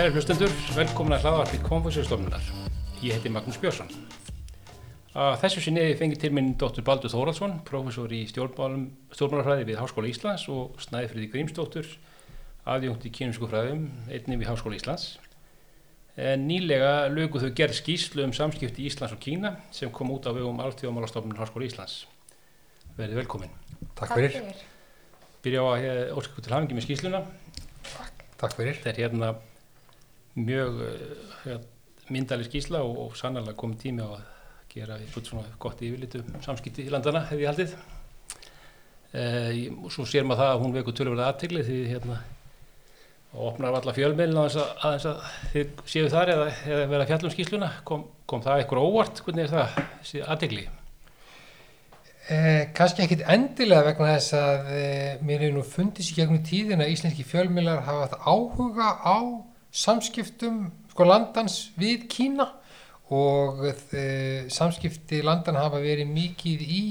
Kæri hlustendur, velkomin að hlaðarpið Konfúsiustofnunar. Ég heiti Magnús Björnsson. Þessu sinni fengið til minn dóttur Baldur Þóraldsson, professor í stjórnmálafræði við Háskóla Íslands og Snæðfriði Grímsdóttur, aðjungt í kynumsku fræðum, einnig við Háskóla Íslands. En nýlega lögu þau gerð skýslu um samskipti Íslands og Kína sem kom út á vegum Alþjóðamálastofnun Háskóla Íslands. Verðið velkomin. Takk fyrir. Byrja á að óskilku til hafingi með skýsluna. Takk fyrir. Þetta er hérna mjög uh, myndalig skýsla og, og sannlega komið tími á að gera eitthvað svona gott yfirlitu samskipti í landana hefði ég haldið. Uh, og svo sér maður það að hún veku tölurverða aðtegli því hérna og opnar alla fjölmeilin að þess að þið séu þar eða, eða vera fjallum skýsluna. Kom, kom það eitthvað óvart? Hvernig er það aðtegli? Eh, kannski ekkit endilega vegna þess að eh, mér hefur nú fundið sér gegnum tíðin að íslenski fjölmiðlar hafa áhuga á samskiptum sko landans við Kína og eh, samskipti landan hafa verið mikið í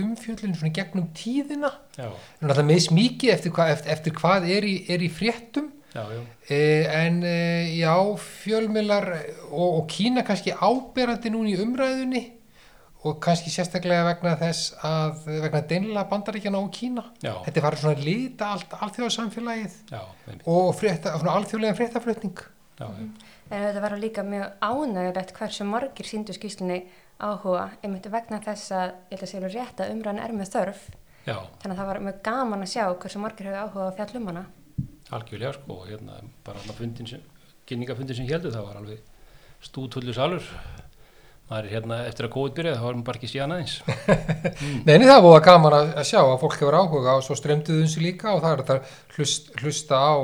umfjöldinu svona gegnum tíðina. Náttúrulega meðs mikið eftir, hva, eftir, eftir hvað er í, er í fréttum. Já, já. Eh, en eh, já fjölmiðlar og, og Kína kannski áberandi núna í umræðunni og kannski sérstaklega vegna þess að vegna deinlega bandaríkjana og Kína. Já. þetta farið svona að lita allt alþjóðarsamfélagið Já, og frétta, svona alþjóðlega fréttaflutning. Já, En þetta var líka mjög ánægulegt hversu margir síndu skýslunni áhuga einmitt vegna þess að ég held að segja rétt að umræðan er með þörf. Já, þannig að það var mjög gaman að sjá hversu margir hefur áhuga á fjallum hana. Algjörlega sko og hérna bara að fundin sem, kynningafundin sem heldur það var alveg stútvöldu salur maður er hérna eftir að góðið byrjaði þá var maður bara ekki síðan aðeins. Neini það var gaman að, að sjá að fólk hefur áhuga og svo stremduðu þessu líka og það er þetta hlust, hlusta á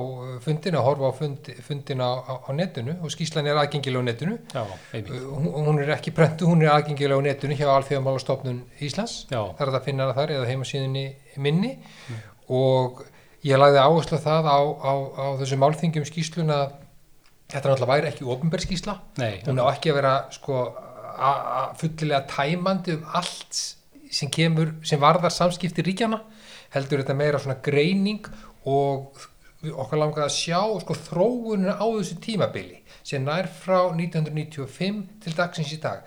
fundina, horfa á fund, fundina á, á netinu og skýslan er aðgengilega á netinu. Já, einmitt, hún, hún er ekki prentu, hún er aðgengilega á netinu hjá Alþjóðamálastofnun Íslands. Já, það er að finna hana þar eða heimasíðinni minni. Og ég lagði áherslu það á, á, á þessu málþingjum skýsluna þetta náttúrulega væri ekki fullilega tæmandi um allt sem kemur, sem varðar samskipti ríkjana, heldur þetta meira svona greining og okkar langaði að sjá sko þróunina á þessu tímabili sem nær frá 1995 til dagsins í dag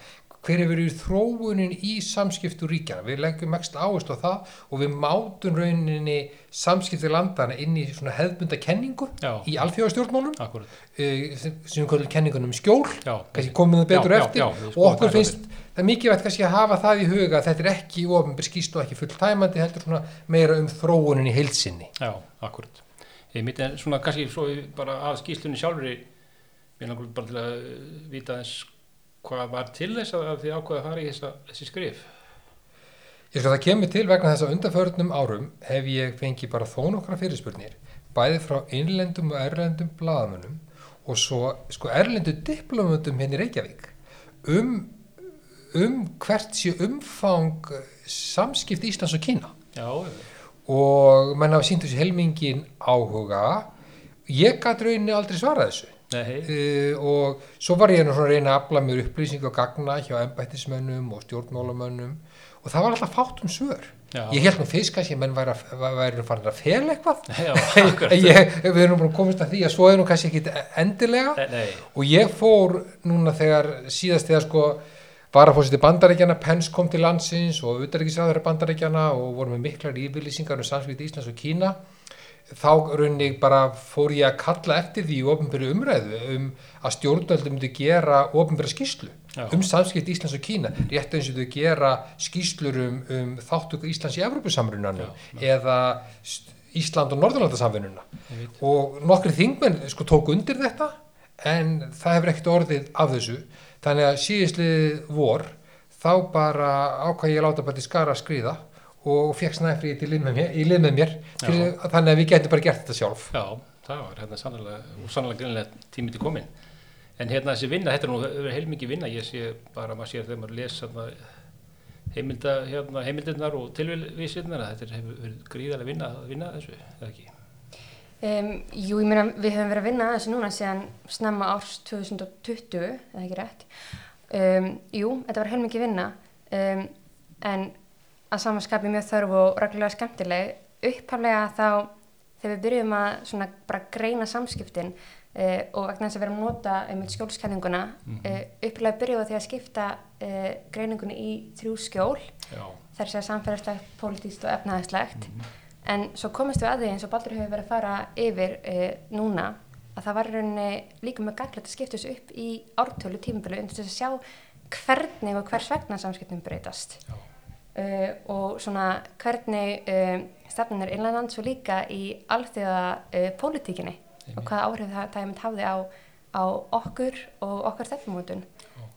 hver hefur verið þróunin í samskiptu ríkjana, við leggjum mest áherslu á það og við mátum rauninni samskipti landana inn í svona hefðbunda kenningu já, í alþjóðastjórnmálum uh, sem við kallum kenningunum skjól já, kannski komum það betur Já, eftir. við og okkur finnst það er mikilvægt kannski að hafa það í huga að þetta er ekki ofinbyr skýst og ekki full tæmandi heldur svona meira um þróunin í heilsinni já, akkurat einmitt en svona kannski svo við bara af skýslunni sjálfur mér langar bara til að vita eins hvað var til þess að þið ákveða að fara í þessa, þessi skrif? Ég sko það kemur til vegna þess að undanförnum árum hef ég fengið bara þó nokkra fyrirspurnir bæði frá innlendum og erlendum blaðamönnum og svo sko erlendu diplomöndum henni Reykjavík um, um hvert sé umfang samskipt Íslands og Kína. Já, og menn hafa sínt þessu helmingin áhuga. Ég gæti rauninni aldrei svarað þessu uh, og svo var ég nú svona að reyna að afla mér upplýsing og gagna hjá embættismönnum og stjórnmálamönnum. Og það var alltaf fátt um svör. Já, ég held nú fyrst kannski að menn væri, að- farin að fela eitthvað. Ég, við erum bara komist að því að svo er nú kannski ekki endilega. Nei, nei, og ég fór núna þegar síðast þegar sko varafósiti bandaríkjana, Pence kom til landsins og utanríkisræður bandaríkjana og voru með miklar yfirlýsingar um samskipti Íslands og Kína þá runni bara fór ég að kalla eftir því í ofinbyrju umræðu um að stjórnvöldum myndi gera ofinbyrja skýslu Já. um samskipti Íslands og Kína rétt eins og þau gera skýslur um, um þáttöku Íslands í Evrópusamrunanum eða Ísland og Norðurlandasamvinnuna. Og nokkri þingmenn sko tók undir þetta en það hefur ekkert orðið af þessu. Þannig að síðisliðið vor þá bara ákvað ég að láta bara til skara að skriða og fekk snæfrið til lið með mér, í lið með mér til, þannig að við getum bara gert þetta sjálf. Já, það var hérna sannlega og sannlega greinlega tími til komin en hérna þessi vinna, þetta er nú verið heilmikið vinna ég sé bara, maður sér þegar maður les hérna, heimilda, hérna, heimildirnar og tilvísirnar þetta er- hefur verið gríðarlega vinna að vinna þessu, eða ekki? Um, Jú, ég meina við höfum verið að vinna þessu núna síðan snemma árs 2020 eða ekki rétt. Um, Jú, þetta var heilmikið vinna. Um, en að samanskapi mjög þörf og reglulega skemmtileg. Upphaflega þá þegar við byrjum að svona bara greina samskiptin uh, og vegna þess að vera að nota einmitt skjólskenninguna mm -hmm. uh, upplega byrjuðu því að skipta uh, greiningunni í þrjú skjól. Já, þar sé samfélagslegt, pólitíst og efnaðarslegt Mhm. en svo komist við að því eins og Baldur hefur verið að fara yfir núna að það var rauninni líka með gaglegt að skipta þessu upp í ártölu tímabili undir þess að sjá hvernig og hvers vegna samskiptum breytast. Já, uh, og svona hvernig uh, stefnunir innlands og líka í alþjóða uh, pólitíkinni og hvaða áhrif það, það einmitt hafði á, á okkur og okkar stefnumótun.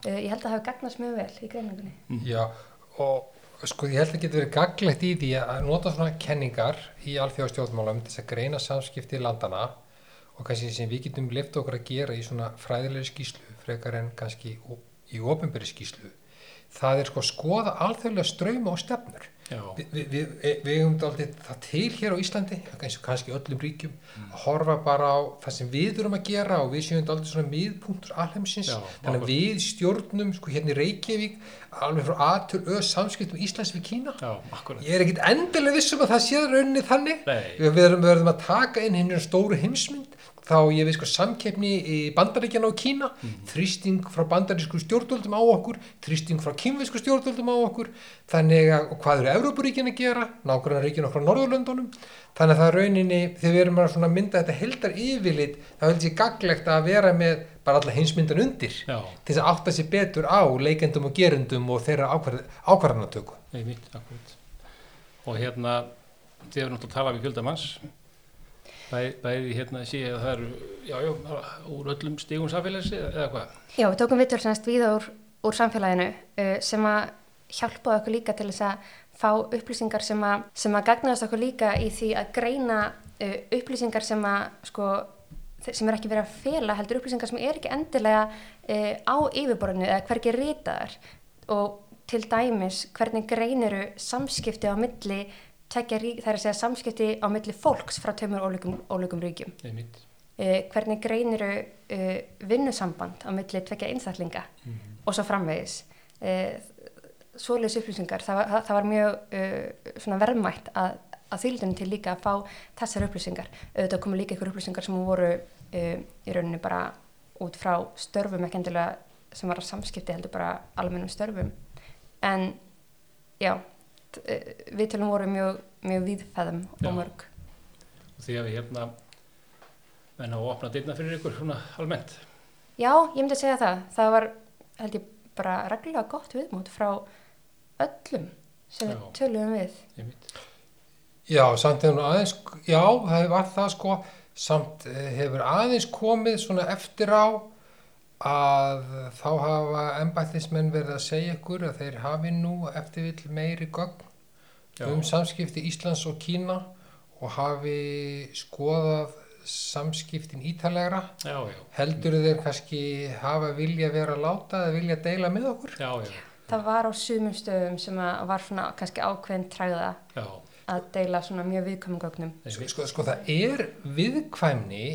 Uh, ég held að það hafi gagnast mjög vel í greiningunni. Já, og sko ég held að getur verið gaglegt í því að nota svona kenningar í alþjóðastjórnmálum til þess að greina samskipti landana og kannski sem við getum lift okkur að gera í svona fræðilegri skýslu frekar en kannski í ofinberi skýslu það er sko að skoða alþjóðlega ströyma og stefnur Vi, við, við, við hefum dálítið það til hér á Íslandi, eins og kannski öllum ríkjum, að horfa bara á það sem við þurfum að gera og við séum dálítið svona miðpunktur alheimsins, þannig að við stjórnum sko hérna í Reykjavík, alveg frá A til Ö samskiptum Íslands við Kína. já. Ég er ekkit endilega vissum að það sé rauninni þannig. Nei. Við við verðum að taka inn hinn stóru heimsmynd þá ég veist sko samkeppni í bandaríkjana og Kína, þrýsting frá bandarísku stjórnvöldum á okkur, þrýsting frá kínversku stjórnvöldum á okkur, þannig að hvað eru Evrópuríkin að gera, nákvæmlega ríkin okkur á Norðurlöndunum, þannig að það rauninni, þegar við erum að mynda þetta heldar yfirlit, þá held ég gaglegt að vera með bara alla heimsmyndan undir, Já, til þess að átta sér betur á leikendum og gerendum og þeirra ákvarð, ákvarðanatöku. einmitt, akkurat. Og hérna, þið hefur náttúrulega talað við fjöldamanns, Bæ, bæði hérna sé að það eru, já, já, úr öllum stígum samfélags eða hvað? Já, við tókum viðtöl semst víða úr, úr samfélaginu uh, sem að hjálpaði okkur líka til þess að fá upplýsingar sem að, sem að gagnaðast okkur líka í því að greina uh, upplýsingar sem að sko, sem er ekki verið að fela heldur upplýsingar sem er ekki endilega uh, á yfirborðinu eða hvergi ritaðar og til dæmis hvernig greiniru samskipti á milli tekja rík, það er að segja samskipti á milli fólks frá ólíkum, ólíkum ríkjum. Einmitt, uh, hvernig greiniru uh, vinnusamband á milli tvekja einstaklinga? Og svo framvegis. Uh, svoleiðis upplýsingar. Það það, það var mjög uh, verðmætt að, að þýldunum til líka að fá þessar upplýsingar. Auðvitað komu líka ykkur upplýsingar sem voru í rauninni bara út frá störfum ekki endilega sem var að samskipti heldur bara almennum störfum. En já t- uh, viðtölum voru mjög, mjög víðfæðum Já. og mörg og því að við hérna menn hafa opnað dyrna fyrir ykkur svona almennt. Já, ég myndi að segja það. Það var, held ég, bara reglulega gott viðmót frá öllum sem við Já. töluðum við. Já, samt hefur nú aðeins, já, það var það sko, samt eh, hefur aðeins komið svona eftir á að þá hafa embættismenn verið að segja ykkur að þeir hafi nú eftir vill meiri gögn Já. um samskipti Íslands og Kína og hafi skoðað samskiptin ítalegra já, já, heldur þeir kannski hafa vilja vera láta eða vilja deila með okkur? Já, já, Það var á sumum stöðum sem að var svona kannski ákveðin træða já, að deila svona mjög viðkomum gögnum. sko, sko, sko það er viðkvæmni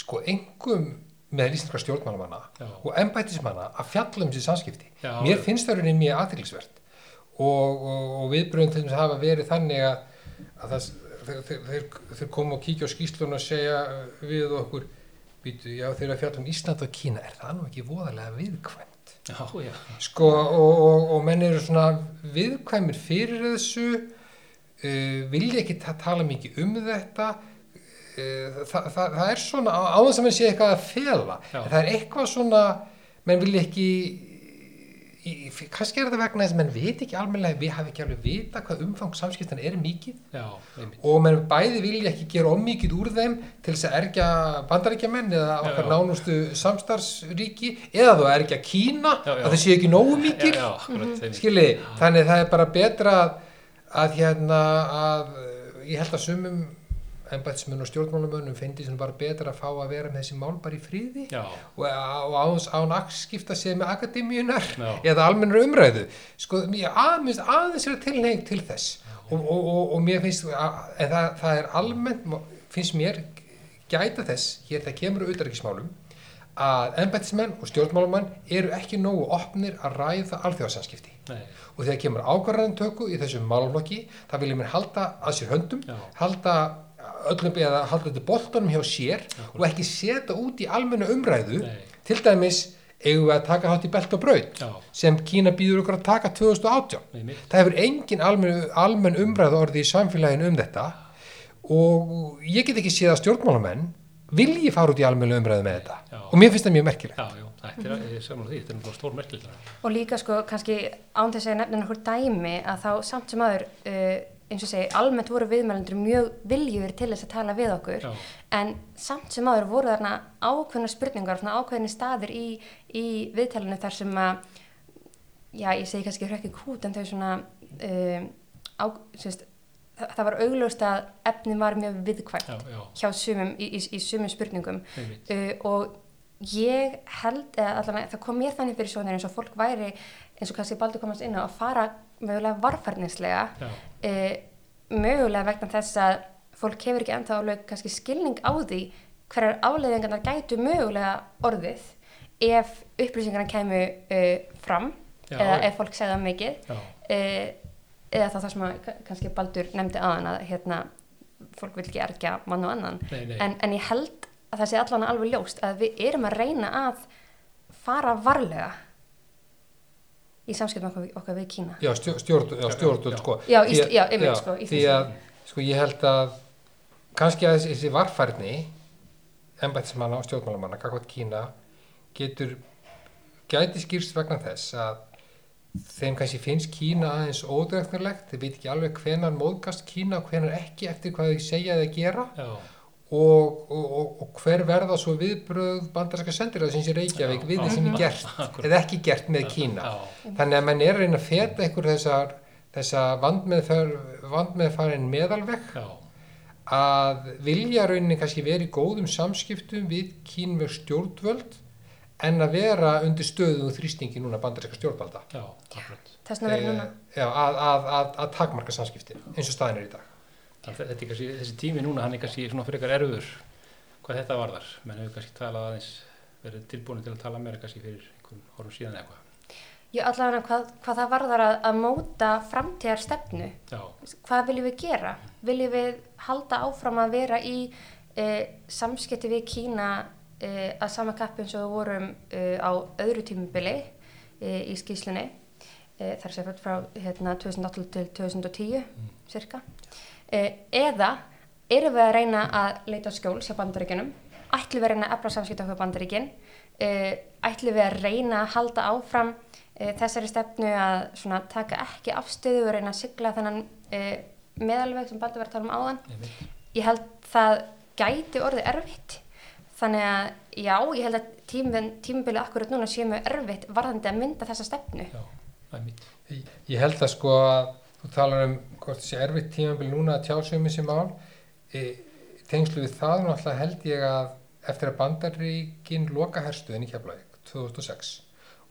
sko engum með íslenska stjórnmálamanna og embættismanna að fjalla um sér samskipti. Já, mér já. finnst það rauninni mjög aðtilsvert og, og, og viðbröðum til þess að hafa verið þannig að, að það, þeir, þeir, þeir, koma og kíkja á skýslun og segja við okkur býtu, já þeir að fjalla um Ísland og Kína er það nú ekki voðalega viðkvæmt? Já, já, sko og, og, og menn eru svona viðkvæmir fyrir þessu uh, vilja ekki ta tala mikið um þetta það, það, það er svona á á þess að menn sé eitthvað að fela Já. það er eitthvað svona menn vilja ekki í, kannski er þetta vegna þess að menn veit ekki almennilega við hafi ekki alveg vita hvað umfang samskiptan er mikið já, og menn bæði vilja ekki gera ómikið úr þeim til þess að ergja bandaríkjamenn eða Já, okkar já. nánustu samstarfsríki eða þú ergja Kína Já, já. að það sé ekki nógu já, mikil já, skiljiði, þannig það er bara betra að, að hérna að uh, ég held að sumum embætsmenn og stjórnmálumönnum finnst sem bara betra að fá að vera með þessi mál bara í fríði já, og, án, akskipta sig með akademíunar Já. eða almennur umræðu. Sko, aðeins, er tilneig til þess. Og, og, og, og mér finnst að, það, það er almennt finnst mér gæta þess hér það kemur á utanríkismálum að embættismenn og stjórnmálumenn eru ekki nógu opnir að ræða alþjóðarsamskipti nei, og þegar kemur ákvarðantöku í þessum málflokki það viljum mér halda að sér höndum Já. halda öllum eða halda þetta boltanum hjá sér og ekki setja út í almennu umræðu Nei. til dæmis eigum við að taka hátt í belt og braut Já. sem Kína býður okkur að taka 2018 Einmitt. það hefur engin almenn, almenn umræðu orði í samfélaginu um þetta og ég get ekki séð að stjórnmálamenn vilji fara út í almennu umræðu með þetta Já. og mér finnst það mjög merkilegt Já, þetta er, ég saman því, þetta er stór merkilega. Og líka sko kannski án þess að nefna nokkur dæmi að þá samt sem aður uh, eins og segi, almennt voru viðmælendur mjög viljur til þess að tala við okkur. Já. en samt sem aður voru þarna ákveðna spurningar, svona ákveðni staðir í, í viðtælinu þar sem að já, ég segi kannski hrökki kút en þau svona um, á, sérst, það, það var augljóst að efnin var mjög viðkvæmt Já, já, hjá sumum, í, í, í sumum spurningum. Uh, og ég held eða allavega það kom mér þannig fyrir svona eins og fólk væri eins og kannski baldur komast inn á að fara mögulega varfærnislega Uh, mögulega vegna þess að fólk hefur ekki ennþá alveg kannski skilning á því hverjar afleiðingarnar gætu mögulega orðið ef upplýsingarna kemur uh, fram Já, eða ef fólk segða mikið. Uh, eða þá það sem að ka- kannski Baldur nefndi aðan að hérna, fólk vil ekki ergja mann og annan. Nei, nei. en, en ég held að það sé allan alveg ljóst að við erum að reyna að fara varlega í samskiptum okkar, okkar við Kína. Já, stjórn, stjórn, já, Já, stjórnvöld sko. Já, einmitt, sko, í Því að, sko, ég held að kannski að þessi, þessi varfærni embættismanna og stjórnmálamanna kakvað Kína getur gæti skýrst vegna þess að þeim kannski finnst Kína aðeins ódregnulegt, þeir veit ekki alveg hvenar móðgast Kína og hvenar ekki eftir hvað þau segja eða gera. Já, og, og, og, og hver verða svo viðbröð bandarska sendiræðsins í Reykjavík Já, við já, því sem já, er gert akkúrat. eða ekki gert með Kína? já, þannig að menn er að reyna að feta einhver þessar þessa vandmeðfarin meðalveg. Já, að vilja rauninni kannski verið í góðum samskiptum við kínverð stjórnvöld en að vera undir stöðu og þrýstingi núna bandaríska stjórnvalda. Já, þess vegna verður Eh, núna. já, að, að, að, að takmarka samskipti eins og staðin er í dag. að þetta kannski, þessi tími núna, hann er kannski svona fyrir ykkar erfur hvað þetta varðar. Menn hefur kannski talað aðeins, verið tilbúin til að tala meira kannski fyrir einhvern orðum síðan eða eitthvað. Já, allavega hvað, hvað það varðar að, að móta framtíðar stefnu Já, hvað viljum við gera? Viljum við halda áfram að vera í e, samskipti við Kína e, að sama kappi eins og við vorum e, á öðru tímubili e, í skýslunni e, þar sem frá hérna, 2008 til 2010 cirka e, eða erum við að reyna að leita á skjól hjá bandaríkjunum? Ætlum við að reyna að efla samskipti okkur bandaríkin? E, ætlum við að reyna að halda áfram e, þessari stefnu að svona, taka ekki afstöðu og reyna að sigla þennan meðalveg sem Baldur var að tala um áðan? Ég held það gæti orðið erfitt. Þannig að já, ég held að tímum, tímubilið akkurat núna sé mjög erfitt varðandi að mynda þessa stefnu. Já, ég held að sko að þú talar um hvort þessi erfitt tímabil núna að tjá sig um þessi mál. E, tengslu við það náttúrulega held ég að eftir að bandaríkin loka herstuðin í Keflavík 2006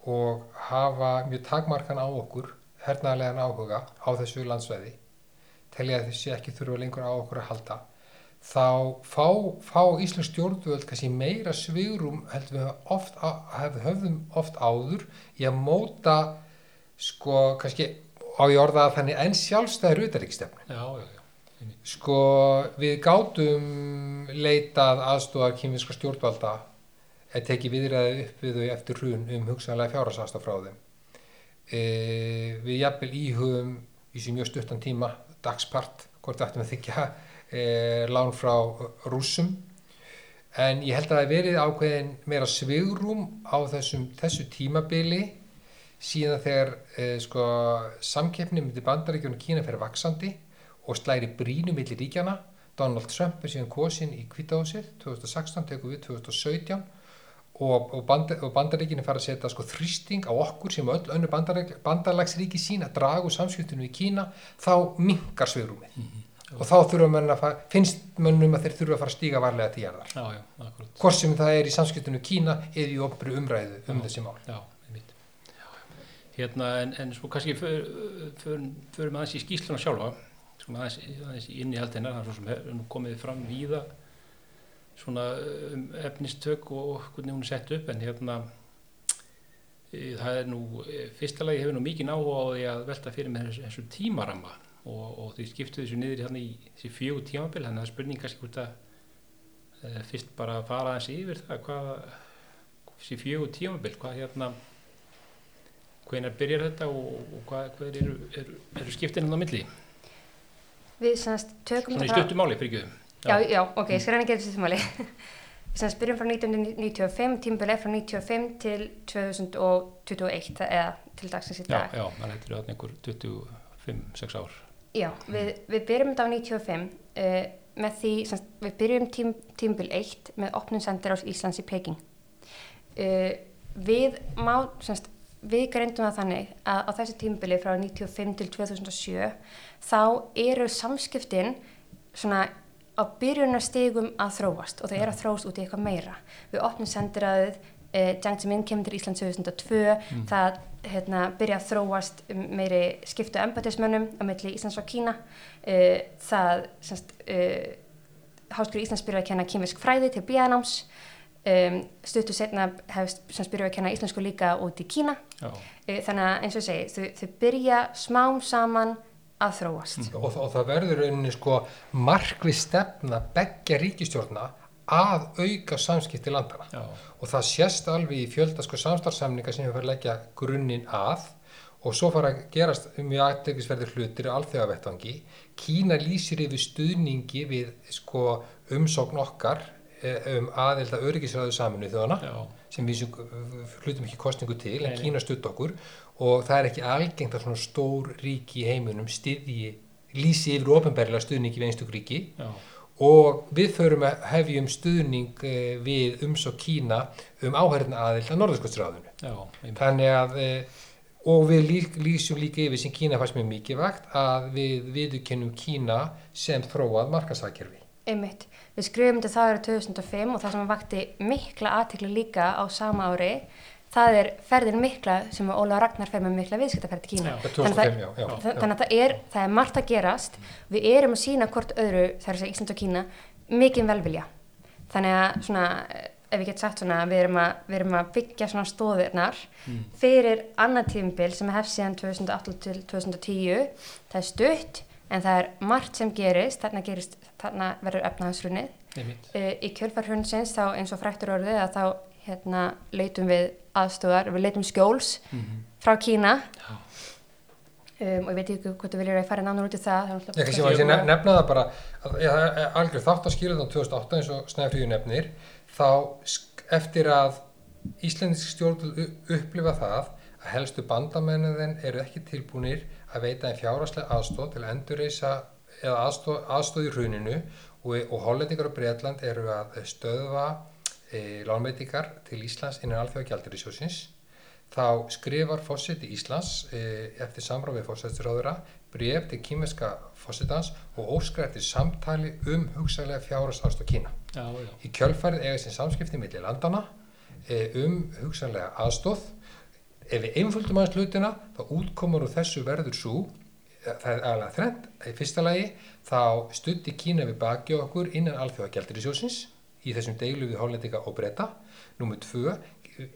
og hafa mjög takmarkan á okkur hernaðarlegan áhuga á þessu landsvæði telja þessi ekki þurfa lengur á okkur að halda þá fá, fá Íslands stjórnvöld kannski meira svigrum heldur við oft, höfðum oft áður í að móta sko kannski á ég orða að þannig enn sjálfstæður utaríkstefnu. Sko við gátum leitað aðstofar kýminska stjórnvalda eða tekið viðræði upp við þau eftir hrun um hugsanlega fjárhásasta frá þeim. E, við jafnvel íhugum í sem mjög stuttan tíma dagspart, hvort ættum við þykja e, lán frá rússum en ég held að það verið ákveðin meira svigrum á þessum, þessu tímabili síðan þegar e, sko, samkeppni myndi bandaríkjunum Kína fyrir vaksandi og slæri brínu milli ríkjana Donald Trump er síðan kosin í kvítahúsið 2016, tekur við 2017 og, og, band, og bandaríkinni fara að setja sko, þrýsting á okkur sem öll önnu bandalagsríki sín að draga úr samskiptunum í Kína þá minkar svigrúmið og þá þurfa menn að fara, finnst mönnum að þeir þurfa að fara að stíga varlega til jarðar Já, já, akkurat. hvort sem það er í samskiptunum Kína eða í opru umræðu um Já. þessi mál já. Hérna, en, en svo kannski förum för, för aðeins í skýsluna sjálfa, svona aðeins, aðeins í innihald hennar, sem er nú komið fram víða svona um, efnistök og hvernig hún er sett upp, en hérna, e, það er nú, e, fyrsta lagi hefur nú mikið áhuga á því að velta fyrir með þessu, þessu tímarama og, og þau skiptu þessu niður þannig í þessi fjögur tímabil þannig að það er spurning kannski hvort að e, fyrst bara að fara aðeins yfir það hvað þessi fjögur tímabil hvað hérna hvenar byrjar þetta og, og hvað, hvað eru, eru, eru skiptin á milli Við semst tökum svona í þetta frá- stuttum máli fyrir ekki Já, já, ok, ég skal reyna að gera þessu máli. Sem byrjum frá 1995, tímbil er frá 95 til 2021, það- eða til dagsins í já, dag. já, mann hættir að einhver 25-6 ár Já, við, við byrjum þetta á 95 uh, með því, sem, sagt, við byrjum tím, tímbil 1 með opnum sendir ás Íslands í Peking. Uh, við má, semst, við greindum það þannig að á þessu tímbili frá 95 til 2007 þá eru samskiptin svona á byrjunarstigum að þróast og það er að þróast út í eitthvað meira. Við opnum sendiræðið, eh, Jiang Zemin kemur til Ísland 2002, það hérna, byrja að þróast meiri skiptu embatismönnum á milli Íslands og Kína. Eh, það, eh, Háskóri Íslands byrja að kenna kýmisk fræði til bíanáms, um, stuttu setna hefst sem byrja að kenna íslensku líka út í Kína. já, Eh, þannig að eins og ég segi, þau, þau byrja smám saman að þróast. og, og það verður rauninni sko markvið stefna beggja ríkistjórna að auka samskipti landana já, og það sést alveg í fjölda sko samstarfsamninga sem við fyrir að leggja grunninn að. Og svo fara að gerast mjög aðtekisverðir hlutir alþjóðavettvangi. Kína lýsir yfir stuðningi við sko umsókn okkar eh, um aðelda öryggisræðu saminu þjóðana sem við sem hlutum ekki kostningu til en. Kína stutt okkur og það er ekki algengt að svona stór ríki í heiminum styðji lýsi yfir ofinberlega stuðningi við einstök ríki já, og við förum að hefjum stuðning eh, við umsók Kína um áhærna aðild að einmitt. Þannig að, eh, og við lík, lýsum líka yfir sem Kína fannst mér mikið vakt að við viðurkennum Kína sem þróað markasakjörfi. Einmitt. Við skrifum þetta það árið 2005 og það sem vakti mikla aðtekli líka á sama ári, það er ferðin mikla sem Óla Ragnar fer með mikla viðskiptaferð til Kína. Já, Þannig að 2005, já. já, Þa- já. Þannig að það er, það er margt að gerast, við erum að sína hvort öðru, að segja Ísland og Kína, mikinn velvilja. Þannig að svona, eh, ef ég get sagt svona, við erum að, við erum að byggja svona stóðirnar fyrir annað tímbil sem hefst síðan 2008 til 2010, það er stutt, en það er margt sem gerist, þarna gerist, þarna verður efnahagsrunnið. einmitt. Uh, í kjölfar hundsins þá eins og fræktur orðið að þá hérna leitum við aðstóðar, við leitum skjóls Mhm. frá Kína um, og ég veit ekki hvort þú viljur að ég fara nánar út í það. það er Ég kannski kannski- var að nef- nefna það bara það er algjör þátt að skilja þetta 2008 eins og Snæfríður nefnir þá eftir að Íslendisk stjórn upplifa það að helstu bandamennin eru ekki tilbúinir að veita en fjáraslega aðstóð til að endurreisa eða aðstóð, aðstóð í hruninu og, og hollendingar og Breitland eru að stöðva e, lánveitingar til Íslands innan alþjóða gjaldirisjósins þá skrifar fósiti Íslands e, eftir samráð við fósættisráðura bref til kýmeska fósitans og óskar eftir samtali um ást og Kína. Já, já, Í kjölfarið eiga sem samskipti milli landana e, um hugsaðlega aðstóð. Ef við einföldum aðeins hlutina þá útkomur úr þessu verður svo það er aðalega þrennt. Í fyrsta lagi þá stutti Kína við baki okkur innan alþjóða gjaldirisjósins í þessum deilu við hollendinga og breyta. Númer tvö,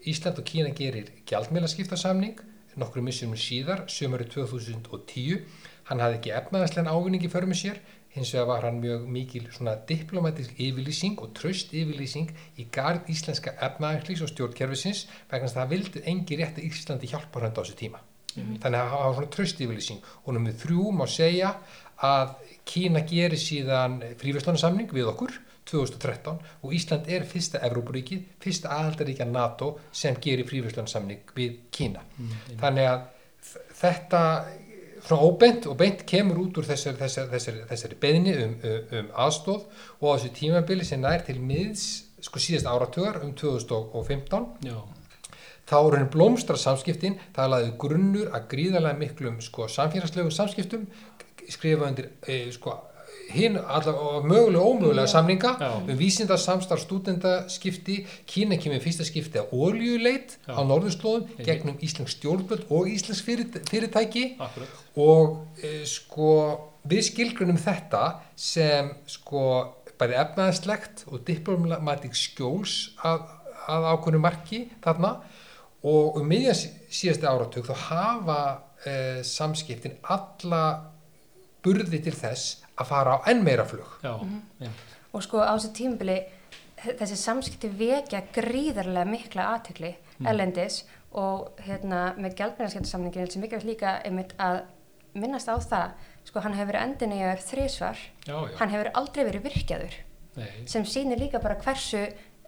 Ísland og Kína gerir gjaldmiðlaskiptasamning nokkru missunum síðar, sömurinn 2010. Hann hafði ekki efnaðaslega ávinningi för með sér, hins vegar var hann mjög mikil svona diplomatisk yfirlýsing og tröst yfirlýsing í garð íslenska efnaðarslýs og stjórnkerfisins vegna það vildi engi rétt að Íslandi hjálpar hann á þessu tíma. Þannig að það var svona tröst yfirlýsing og nummið þrjú má segja að Kína gerir síðan fríverslunarsamning við okkur 2013 og Ísland er fyrsta Evrópuríkið, fyrsta aðaldaríkja NATO sem gerir fríverslunarsamning við Kína. Þannig að þetta svona óbeint og beint kemur út úr þessari, þessari, þessari, þessari beðni um, um, um aðstóð og á þessu tímabili sem nær til miðs sko síðast áratugar um 2015 já, þá eru henni blómstra samskiptin það laði grunnur að gríðarlega miklum sko, samfélagslegum samskiptum skrifa undir e, sko, hinn allavega mögulega ómögulega samninga Já. um vísindarsamstarf stúdendaskipti Kína kemur fyrsta skipti að oljuleit Já. á norðurslóðum gegnum Íslensk stjórnvöld og Íslensk fyrirtæki, akkurat. og e, sko við skilgrunum þetta sem sko bæði efnaðslegt og diplomatík skjóls að, að ákveðnu marki þarna og um miðjan sí- síðasti áratug þá hafa e, samskiptin alla burði til þess að fara á enn meira flug. Já, Mhm. einmitt. og sko á þessu tímabili þessi samskipti vekja gríðarlega mikla aðtekli ellendis og hérna með gjaldbæðarskeptasamningin sem mikilvægt líka einmitt að minnast á það sko hann hefur verið endin í að þrísvar Já, já. hann hefur aldrei verið virkjaður Nei, sem sýnir líka bara hversu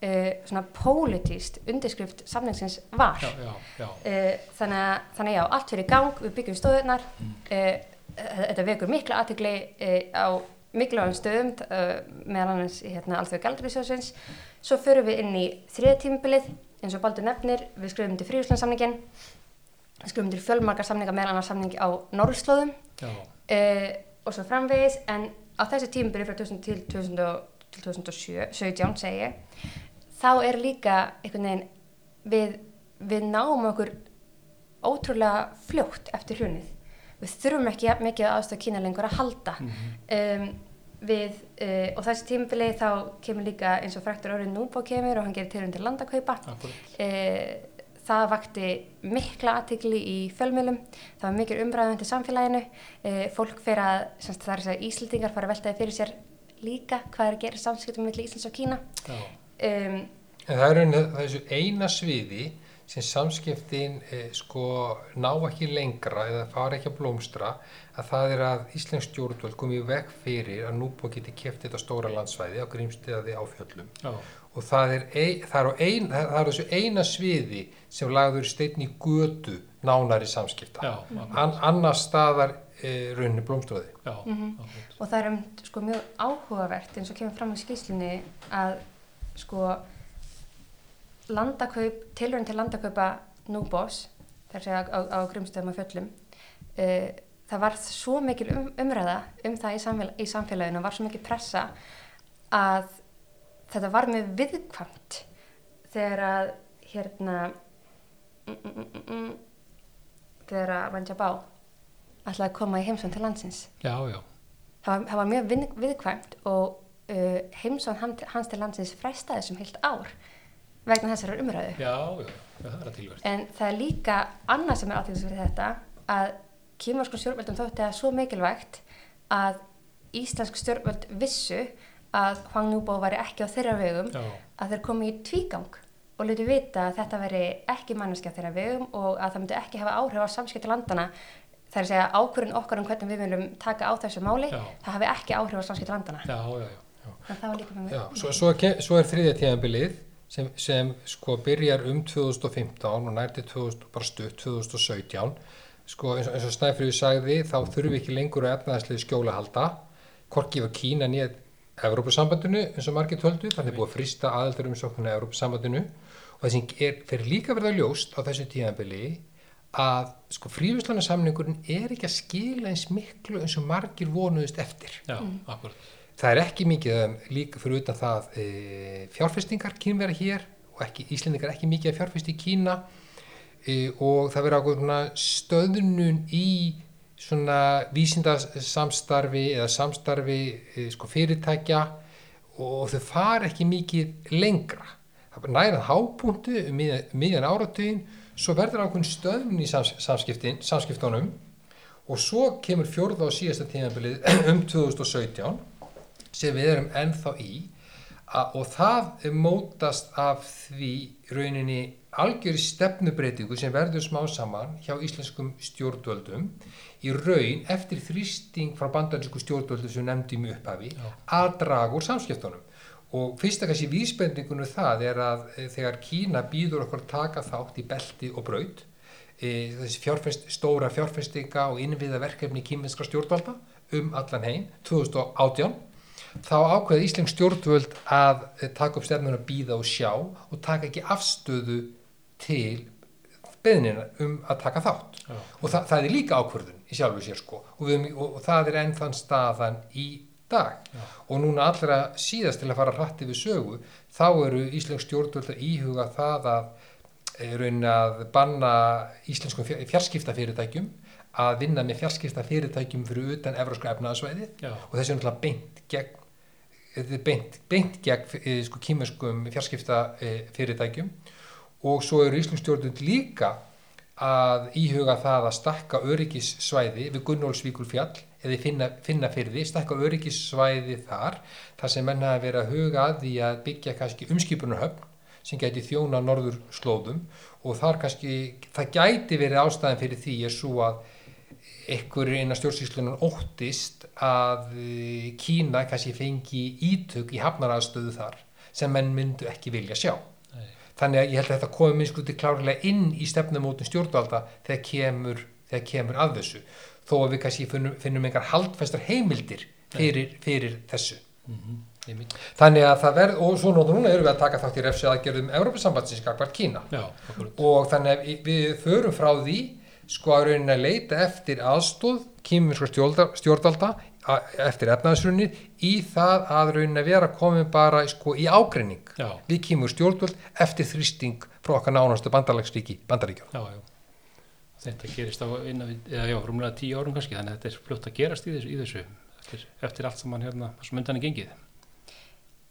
uh, svona pólitíst undirskrift samningsins var já, já, já. uh, þannig, að, þannig að já, allt fyrir gang við byggjum stóðunar uh, þetta vekur mikla aðtegli uh, á mikilvægum stöðum uh, meðal annars í hérna, alþjóð galdriðsjóðsins svo förum við inn í þriða tímabilið. Eins og Baldur nefnir, við skrifum undir fríhúslandsamningin við skrifum undir fjölmarkar samninga meðal annars samningi á Norrslóðum uh, og svo framvegis en á þessi tímabili frá 2000 til 2000 og- til 2017 segi ég þá er líka einhvern veginn við, við náum okkur ótrúlega fljótt eftir hrunið við þurfum ekki jafn mikið aðstöð Kína lengur að halda. Um, við, uh, og þessi tímabili þá kemur líka eins og fræktur orðið Núbó kemur og hann gerir til undir landakaupa uh, það vakti mikla aðtikli í fjölmjölum, það var mikil umræðum til samfélaginu, uh, fólk fyrir að, semst, það er þess að Íslandingar fara að veltaði fyrir sér líka hvað er að gera samskiptum milli Íslands og Kína. Um, En það er að þessu eina sviði sem samskiptin eh, sko ná ekki lengra eða fara ekki að blómstra að það er að Íslensk stjórnvöld komið veg fyrir að núbúið geti keft þetta stóra landsvæði á grímstiðaði á fjöllum. Já, og það er, ein, það, er ein, það er þessu eina sviði sem lagður steinn í götu nánari samskipta. Já, An, annars staðar e, rauninni blómstraði já, akkúrat. og það er um, sko, mjög áhugavert eins og kemur fram í skýslunni að sko landakaup, tilhörun til landakaupa Núbós, þar segja á, á grimstöðum og fjöllum uh, það var svo mikil um, umræða um það í, samfél í samfélaginu og var svo mikil pressa að þetta var mjög viðkvæmt þegar að hérna mm, mm, mm, mm, mm, þegar að Ranjabá ætlaði að koma í heimsón til landsins. Já, já, það var, það var mjög við, viðkvæmt og uh, heimsón hann, hans til landsins frestaði sem heilt ár vegna þessari umræðu. Já, já, já, það er að tilverð. en það er líka annað sem er fyrir þetta að kýmarskum stjórnvöldum þótti það svo mikilvægt að íslensk stjórnvöld vissu að Hwang Núbó væri ekki á þeirra vegum Já, að þeir komi í tvígang og lutu vita að þetta veri ekki manneskja á þeirra vegum og að það myndi ekki hafa áhrif á samskipti landana það er að segja ákvörðin okkar um hvernig við viljum taka á þessu máli Já. það hafi ekki áhrif á samskipti landana já, já, já, en það var líka með Já, svo, svo, svo er þriðja tíðanbilið sem, sem sko byrjar um 2015 og nærti 2000, bara stutt 2017 sko eins og, eins og Snæfriður sagði þá þurfum við ekki lengur að efnaðarsliði skjóla að halda hvorki var Kína nýja Evrópusambandinu eins og margir töldu þannig er búið að frista aðeldur um sóknuna Evrópusambandinu. Og það sem er, fyrir líka að verða ljóst á þessu tíðanbili að sko fríðvíslanarsamningurinn er ekki að skila eins miklu eins og margir vonuðist eftir. Já, akkúrat. Það er ekki mikið um, líka fyrir utan það e, fjárfestingar kynvera hér og ekki, Íslendingar ekki mikið að fjárfesti í Kína e, og það verður ákveðna stöðnun í svona vísindasamstarfi eða samstarfi e, sko fyrirtækja og þau fara ekki mikið lengra. Það er nærað hápunktu um miðjan, miðjan áratugin svo verður ákveðin stöðnun í sams, samskiptunum og svo kemur fjórða og síðasta tíðanbilið um 2017 sem við erum ennþá í og það mótast af því rauninni algjörði stefnubreitingu sem verður smá saman hjá íslenskum stjórnvöldum í raun eftir þrýsting frá bandarísku stjórnvöldum sem nefndi mjög upphafi Já. að draga úr samskiptunum og fyrsta kannski vísbendingunum það er að e, þegar Kína býður okkur taka þátt í belti og braut e, þessi fjárfest, stóra fjárfestinga og innviða verkefni kýminskra stjórnvalda um allan heim 2018 þá ákveði Íslensk stjórnvöld að eh, taka upp stefnun að býða og sjá og taka ekki afstöðu til beðnina um að taka þátt. Já. og það, það er líka ákvörðun í sjálfu sér sko. Og, við, og, og það er enn þann staðan í dag. Já. og núna allra síðast til að fara hratt yfir sögu þá eru Íslensk stjórnvöld að íhuga það að eh, raun að banna íslenskum fjar- fjarskiptafyrirtækjum að vinna með fjarskiptafyrirtækjum fyrir utan evrósku efnaðasvæði Já, og þessi er náttúrulega beint gegn þetta er beint, beint gegn e, sko, kýmeskum fjarskipta e, fyrirtækjum. Og svo eru Íslandsstjórnund líka að íhuga það að stakka öryggissvæði við Gunnólfsvíkur fjall eða finna, finna fyrir því, stakka öryggissvæði þar, þar sem menn hafa verið að huga að því að byggja kannski umskipunarhöfn sem gæti þjóna norður slóðum og þar kannski, það gæti verið ástæðan fyrir því er svo að ykkur innan stjórnsýslunan óttist að eh, Kína kannski fengi ítök í hafnaraðstöðu þar sem menn myndu ekki vilja sjá. Nei. Þannig að ég held að þetta komi í klárlega inn í stefnumótun stjórnvalda þegar kemur, þegar kemur að þessu. Þó að við kannski finnum, finnum einhver haldfæstar heimildir fyrir, fyrir þessu. Mm -hmm. Þannig að það verð, og svo núna erum við að taka þátt í refsið aðgerðum Európa-sambandsins skakvart Kína Já, og þannig að við förum frá því sko að raunin að leita eftir aðstóð kýminsko stjórnvalda a- eftir efnaðsrunni í það að raunin að vera komin bara sko í ágreining Já, við kýmur stjórnvald eftir þrýsting frá okkar nánastu bandaríkjum. já, já. Þetta gerist á innan við, eða já, rúmlega tíu árum kannski, þannig að þetta er fljótt að gerast í þessu, í þessu eftir, eftir allt sem hann hérna, sem undan er gengið.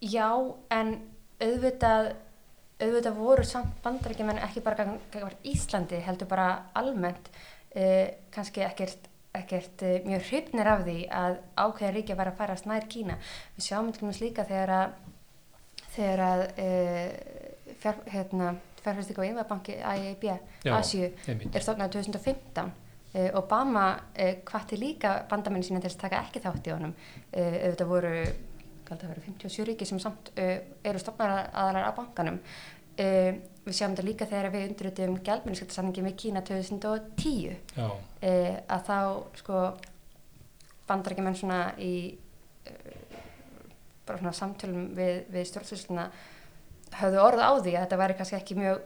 Já, en auðvitað, auðvitað voru samt bandarækjumenn ekki bara gegn Íslandi, heldur bara almennt, uh, kannski ekkert, ekkert uh, mjög hrifnir af því að ákveðin ríkja var að fara snær Kína. Við sjáum til dæmis líka þegar að, þegar að uh, fjár, hérna, fjárfæstík og AIB, Já, Asíu, einmitt. er stofnað 2015 uh, Obama hvatti líka bandamenni sína til að taka ekki þátt í honum auðvitað voru hvað það verið 57 ríki sem samt uh, eru stofnar aðalar af bankanum. Uh, við sjáum þetta líka þegar við undrutum gjaldmenniskeptarsamningi með Kína 2010 Já, uh, að þá sko bandarækjumenn svona í bara svona samtölum við, við stjórnsýsluna höfðu orð á því að þetta væri kannski ekki mjög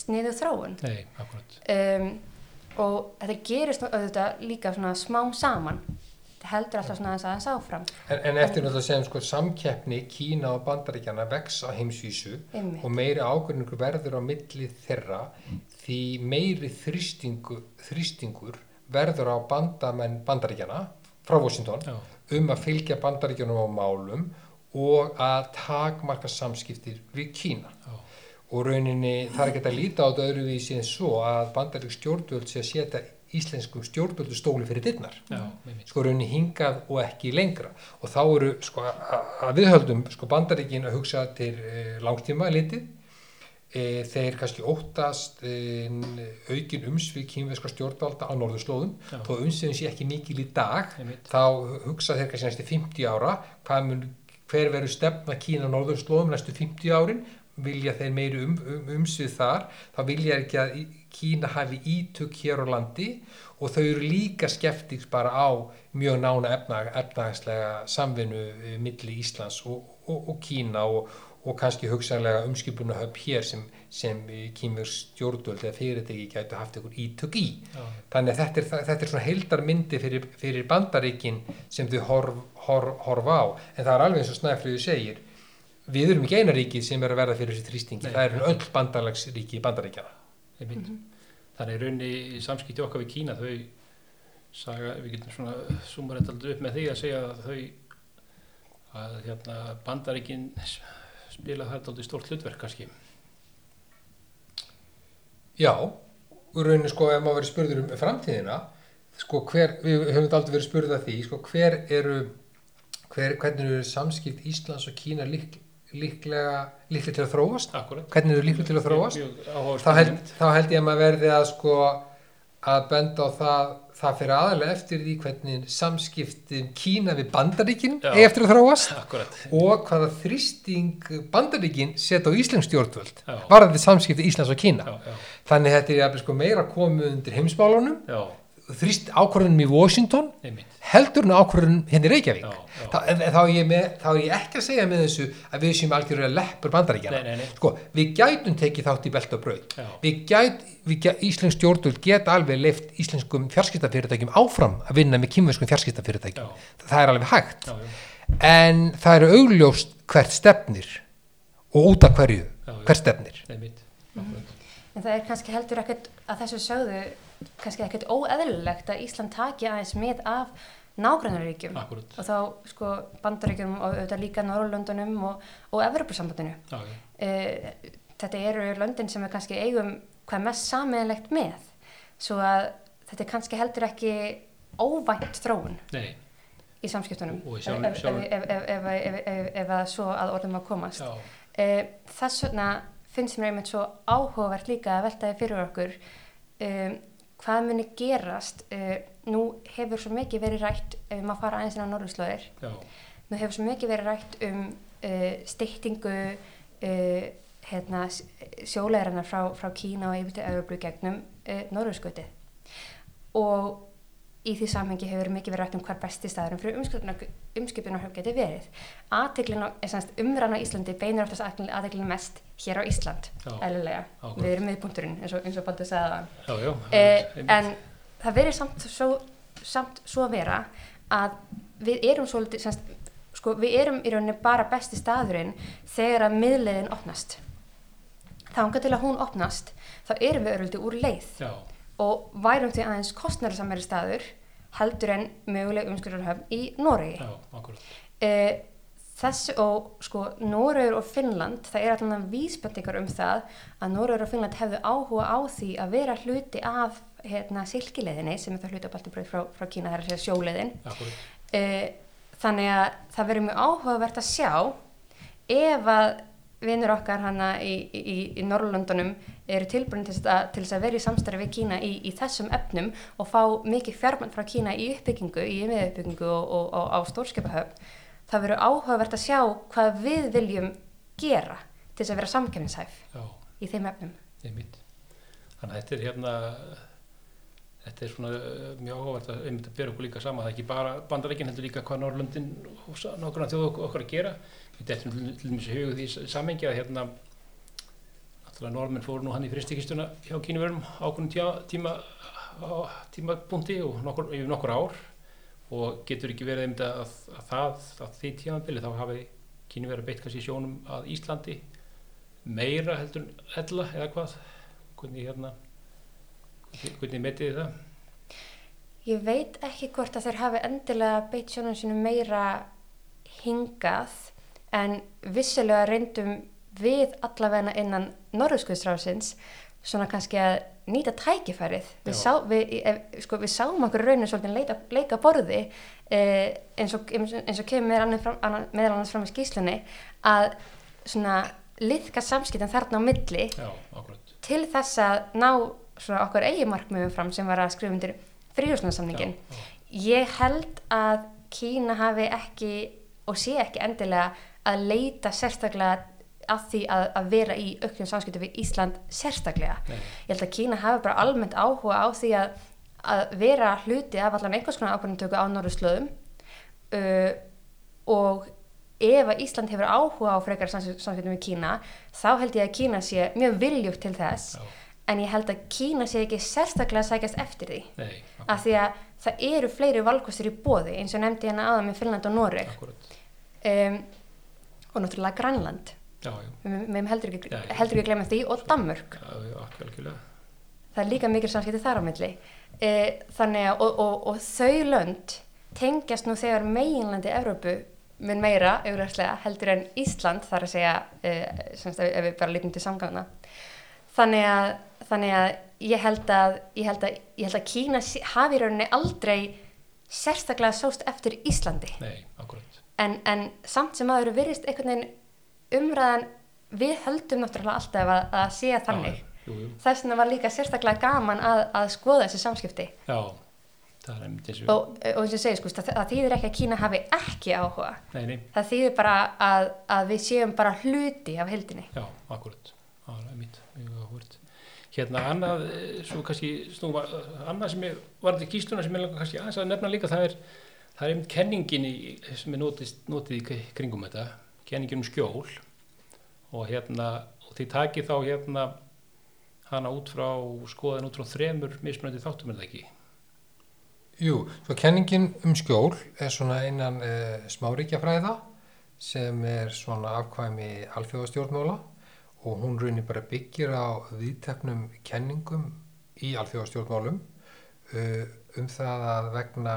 sniðu þróun. Nei, akkurat. um, og þetta gerist auðvitað líka svona smám saman heldur alltaf svona aðeins aðeins áfram. En, en eftir náttúrulega sem sko samkeppni Kína og bandaríkjana vex á heimsvísu Einmitt. og meiri ágreiningur verður á milli þeirra því meiri þrýstingur, þrýstingur verður á bandamenn bandaríkjana frá Washington Já, um að fylgja bandaríkjunum á málum og að takmarka samskiptir við Kína. Já, og rauninni er ekki að líta á þetta öðruvísi en svo að bandarík stjórnvöld sé að setja íslenskum stjórnvöldu stóli fyrir einmitt. sko rauninni hingað og ekki lengra. Og þá eru sko að að við höldum sko bandaríkin að hugsa til e, langtíma litið e, þeir kannski óttast e, aukin umsvið kínveska stjórnvalda á norðurslóðum. Þó umsviðin sé ekki mikil í dag Einmitt. þá hugsa þeir kannski næstu 50 ára mun, hver verður stefna Kína á norðurslóðum næstu 50 árin? Vilja þeir meiri um, um, umsvið þar? Þá vilja ekki að Kína hafi ítök hér á landi og þau eru líka skeptiks bara á mjög nána efna, efnahagslega samvinnu eh, milli Íslands og, og, og Kína og, og kannski hugsanlega umskipunahöfn hér sem, sem kýmur stjórnvöld eða fyrirtæki gætu haft einhver ítök í. Já, Þannig að þetta er, þetta er svona heildar myndi fyrir, fyrir bandaríkin sem þau horf, horf, horfa á. En það er alveg eins og Snæfriður segir, við erum ekki eina ríki sem er að verða fyrir þessi þrýstingi. Það eru öll bandalagsríki bandaríkjana. Einmitt. Þannig í rauninni í samskipti okkar við Kína þau saga, við getum svona sumar þetta aldrei upp með því að segja að þau að hérna bandaríkin spila þetta aldrei stórt hlutverk kannski. Já, úr rauninni sko ef maður verið spurður um framtíðina, sko hver, við höfum aldrei verið spurð að því, sko hver eru, hver, hvernig eru samskipt Íslands og Kína lík, líklega, líklega til að þróast? Akkurat. Hvernig eru líklega til að þróast? Mjög, þá held, þá held ég að maður verði að sko að benda á það það fyrir aðalega eftir því hvernig samskiptin Kína við bandaríkin Já. eigi eftir að þróast Akkurat. og hvaða þrýsting bandaríkin setja á Íslands stjórnvöld varðandi samskipti Íslands og Kína Já, já, þannig þetta er sko meira komið undir heimsmálunum já, þrýst ákvörðunum í Washington einmitt. heldur en ákvörðunum hérna í Reykjavík Já, já. Þá, en, þá, er með, þá er ég ekki að segja með þessu að við séum algjörlega leppur bandaríkjana Nei, nei, nei. sko, við gætum tekið þátt í belt og braut Já. við gæt, við gæt Íslensk stjórnvöld geta alveg leift íslenskum fjarskiptafyrirtækjum áfram að vinna með kýmverskum fjarskiptafyrirtækjum Já. það er alveg hægt Já, já, en það eru augljóst hvert stefnir og út af hverju Já, já. hvert stefnir einmitt. Akkurat. en það er kannski heldur ekkert að þessu sögðu kannski ekkert óeðlilegt að Ísland taki aðeins með af nágrannaríkjum. Og þá sko bandaríkjum og auðvitað líka Norrlöndunum og, og Evropasambandinu já, uh, þetta eru löndin sem við kannski eigum hvað mest sameigilegt með. Svo að þetta er kannski heldur ekki óvænt þróun nei, í samskiptunum. Og ef, sjálf- ef, sjálf- ef, ef, ef, að svo að orðum að komast. Uh, þess vegna finnst mér einmitt svo áhugavert líka að veltaði fyrir okkur um, hvað muni gerast uh, nú hefur svo mikið verið rætt ef maður fara aðeins inn á norðurslóðir. Nú hefur svo mikið verið rætt um uh, styttingu uh, hérna, sjólegarinnar frá, frá Kína og yfir til Európu gegnum uh, norðurskauti og í því samhengi hefur mikið verið rætt um hvar besti staðurum fyrir umskipinarhöf geti verið. Er umræðan á Íslandi beinir oftast aðteglin mest hér á Ísland, ákvörð. Við erum miðpunkturinn eins og, og Baldur sagði það. já, já, Eh, en það verið samt svo, samt svo að vera að við erum svolítið, semst, sko, við erum í rauninni bara besti staðurinn þegar að miðleiðin opnast. Þangað til að hún opnast, þá erum við öruldi úr leið já, og værum því aðeins kostnærasamari staður heldur en möguleg umskurðarhöfn í Noregi. já, akkurat, E, þessi og sko Noregur og Finnland, það er allan vísbendingar um það að Noregur og Finnland hefðu áhuga á því að vera hluti af hérna silkileiðinni sem er það hluti af Baltibröð frá, frá Kína, það er að segja sjóleiðin. akkurat, E, þannig að það verður mjög áhugavert að sjá ef að vinnur okkar hana í, í, í Norrlöndunum eru tilbúin til, þess að- vera í samstarfi við Kína í, í þessum efnum og fá mikið fjármann frá Kína í uppbyggingu, í innviðuppbyggingu og, og, og á stórskipahöfn. Það verður áhugavert að sjá hvað við viljum gera til þess að vera samkefnishæf já, í þeim efnum. Þannig að þetta er hérna, þetta er svona eh, mjög áhugavert að einmitt að bera okkur líka sama. Það er ekki bara bandarækinn heldur líka hvað Norrlöndin og nákvæmlega þjóð okkur, að gera. Við dettum til dæmis í hugum því samengi að hérna, náttúrulega Norrmenn fóru nú hann í fristikistuna hjá kínverðum ákveðnum tíma, tímapunkti og nokkur, yfir nokkur ár. Og getur ekki verið einmitt að, að það, að því tímabili þá hafi kínverðar beitt kannski sjónum að Íslandi meira heldur en ella eða hvað? Hvernig hérna hvernig, hvernig metið þið það? Ég veit ekki hvort að þeir hafi endilega beitt sjónum sínum meira hingað en vissilega reyndum við allavegna innan Norðurskjöðsrásins svona kannski að nýta tækifærið. Við, sá, við, sko, við sáum okkur raunin svolítið leika, leika borði eh, eins, og, eins og kemur meðal annars fram, í skýslunni að svona liðka samskiptin þarna á milli já, til þess að ná svona okkar eigi markmiðum fram sem var að skrifa undir já. Ég held að Kína hafi ekki og sé ekki endilega að leita sérstaklega að því að, að vera í auknum samskiptum við Ísland sérstaklega. Nei, Ég held að Kína hafi bara almennt áhuga á því að, að vera hluti af allan einhvers konar ákvörðumtöku á norðurslöðum uh, og ef að Ísland hefur áhuga á frekar samskiptum við Kína þá held ég að Kína sé mjög viljugt til þess. Já, en ég held að Kína sé ekki sérstaklega að sækjast eftir því. Nei, af því að það eru fleiri valkostur í bóði eins og nefndi hérna áðan með Finnland og Noreg. Um, og náttúrulega Grænland. Já, já, við megum heldur ekki, ekki glemja því og Danmörk. það er líka mikil samskipti þar á milli. E, þannig að og, og, og þau lönd tengjast nú þegar meginlandi Evrópu mun meira auðvitað heldur en Ísland þar að segja e, semst ef, við bara lítum til samgangna. Þannig að, þannig að ég held að ég held að, ég held að Kína hafi rauninni aldrei sérstaklega sóst eftir Íslandi. Nei, en, en samt sem aður virðist einhvern veginn umræðan við höldum náttúrulega alltaf að, að sé þannig. Þess vegna var líka sérstaklega gaman að, að skoða þessi samskipti. Já, það er einmitt eins og og, eins og ég segi sko, það, það þýðir ekki að Kína hafi ekki áhuga. Nei, nei, það þýðir bara að, að við séum bara hluti af heldinni já, akkurat það er einmitt, mjög áhvert hérna annað, eh, svo kannski snúma, annað sem er varðið kýstuna sem er langar kannski aðeins að nefna líka það er það er einmitt kenningin í, sem er notist, notið í kring- kringum þetta kenningin um skjól. Og hérna, og þið takið þá hérna hana út frá skoðin út frá þremur mismunandi þáttum er það ekki? Jú, svo kenningin um skjól er svona einan uh, smáríkjafræða sem er svona afkvæmi alþjóðastjórnmála og hún raunir bara byggir á viðteknum kenningum í alþjóðastjórnmálum uh, um það að vegna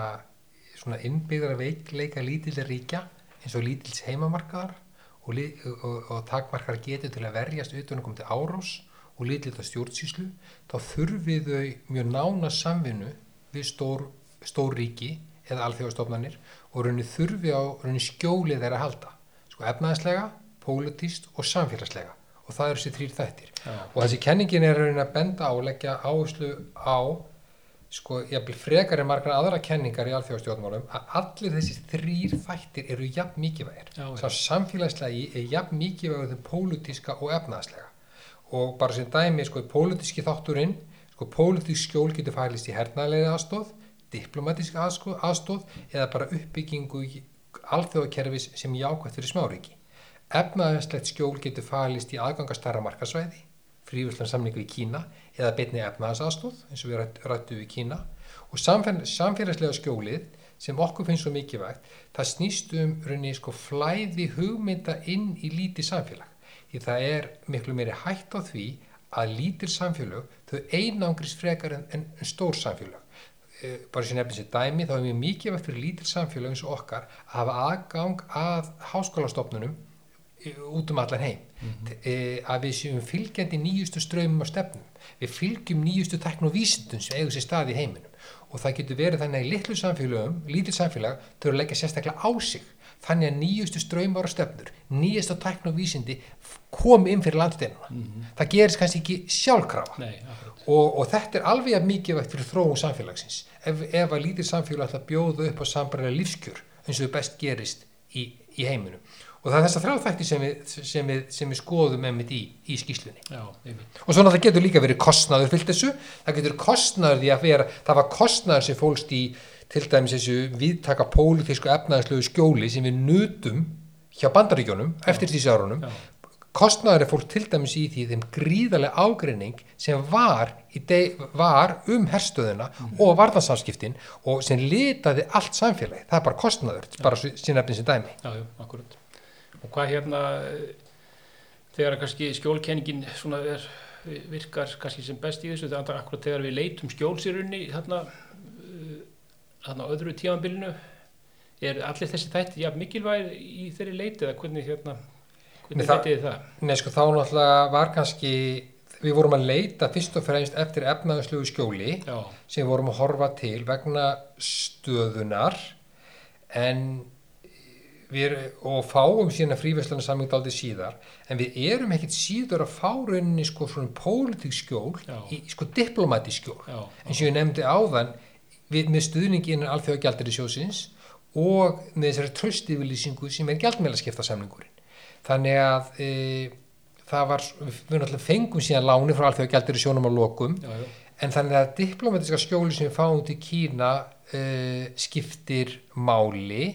svona innbyggðara veikleika lítillir ríkja eins og lítils heimamarkaðar og, og, og takmarkar getur til að verjast utanum til árós og litlita stjórnsýslu, þá þurfi þau mjög nána samvinnu við stór, stór ríki eða alþjóðastofnanir og rauninni þurfi á rauninni skjólið þeirra að halda. Sko efnaðslega, pólitíst og samfélagslega og það eru þessi þrýr þættir. Já. Og þessi kenningin er rauninni að benda á og leggja áherslu á sko, vil frekar en margar aðra kenningar í alþjóðastjórnmálum að allir þessi þrýr þættir eru jafn mikilvægir. Sá samfélagslegi er jafn mikilvægur þeim pólitíska og efnaðslega. Og bara sem dæmi, sko, pólitíski þátturinn, sko, pólitísk skjól getur fælist í hernaðlega aðstóð, diplomatísk aðstóð, eða bara uppbyggingu í alþjóðakerfis sem jákvæmt fyrir smáríki. Efnaðslegt skjól getur fælist í aðgangastæra markasvæði, frívíslan samningu í Kína eða beinni efnaðsaðstóð eins og við rætt- rættum við Kína. Og samfél- samfélagslega skjólið sem okkur finnst svo mikilvægt það snýst um rauninni sko flæði hugmynda inn í lítið samfélag. Því það er miklu meiri hætt á því að lítil samfélag þau einangris frekar en, en, en stór samfélag Eh, bara sem nefnir sér dæmi þá er mjög mikilvægt fyrir lítil samfélag eins og okkar að hafa aðgang að háskólastofnunum eh, út um allan heim. Mm að við séum fylgjandi nýjustu strömmum og stefnum við fylgjum nýjustu tekn og vísindum sem eigur sér stað í heiminum. Og það getur verið þannig að í litlu samfélögum lítil samfélag þau eru að leggja sérstaklega á sig. Þannig að nýjustu strömmar og stefnur nýjustu tekn og vísindi komi inn fyrir landsteinuna það gerist kannski ekki sjálfkrafa. Nei, og, og þetta er alveg að mikilvægt fyrir þróun samfélagsins. Ef, ef að lítið samfélag ætla að bjóða upp á sambarlega lífskjör eins og best gerist í, í heiminum og það er þess að þrjá þætti sem við, sem við, sem við skoðum einmitt í, í skýslunni Já, og svona það getur líka verið kostnaður fyllt þessu. Það getur kostnaður því að vera það var kostnaður sem fólst í til dæmis þessu viðtaka pólitísku efnaðarslegu skjóli sem við nutum hjá bandaríkjónum eftir þessi árunum. Já, kostnaður er fólk til dæmis í því þeim gríðarlega ágreining sem var, deg, var um herstöðuna og varðansamskiptin og sem litaði allt samfélagi það er bara kostnaður, bara sem nefnir sem dæmi. Já, já. Og hvað hérna, þegar kannski skjólkenningin er, virkar kannski sem best í þessu, þegar akkurat þegar við leitum skjólsirunni þarna, eh, þarna öðru tímanbylinu, er allir þessi þætti jafn mikilvæg í þeirri leiti eða hvernig hérna, hvernig leitið þið það? Nei, sko, þá náttúrulega var kannski við vorum að leita fyrst og fremst eftir efnaðarslegu skjóli Já, sem við vorum að horfa til vegna stöðunar en við erum og fáum síðan fríverslana samling aldrei síðar en við erum ekkit síður að fá rauninni sko svona pólitík skjól Já. í sko diplomatísk skjól. Já, eins og ég nefndi áðan við, með stuðningi innan alþjóða gjaldir í sjósins og með þessari tröstifylýsingu sem er gjaldmeðlaskipta samlingurinn þannig að e, það var, við náttúrulega fengum síðan láni frá alþjóða gjaldir í sjónum á lokum já, já, En þannig að diplomatiska skjóli sem við fáum til Kína uh, skiptir máli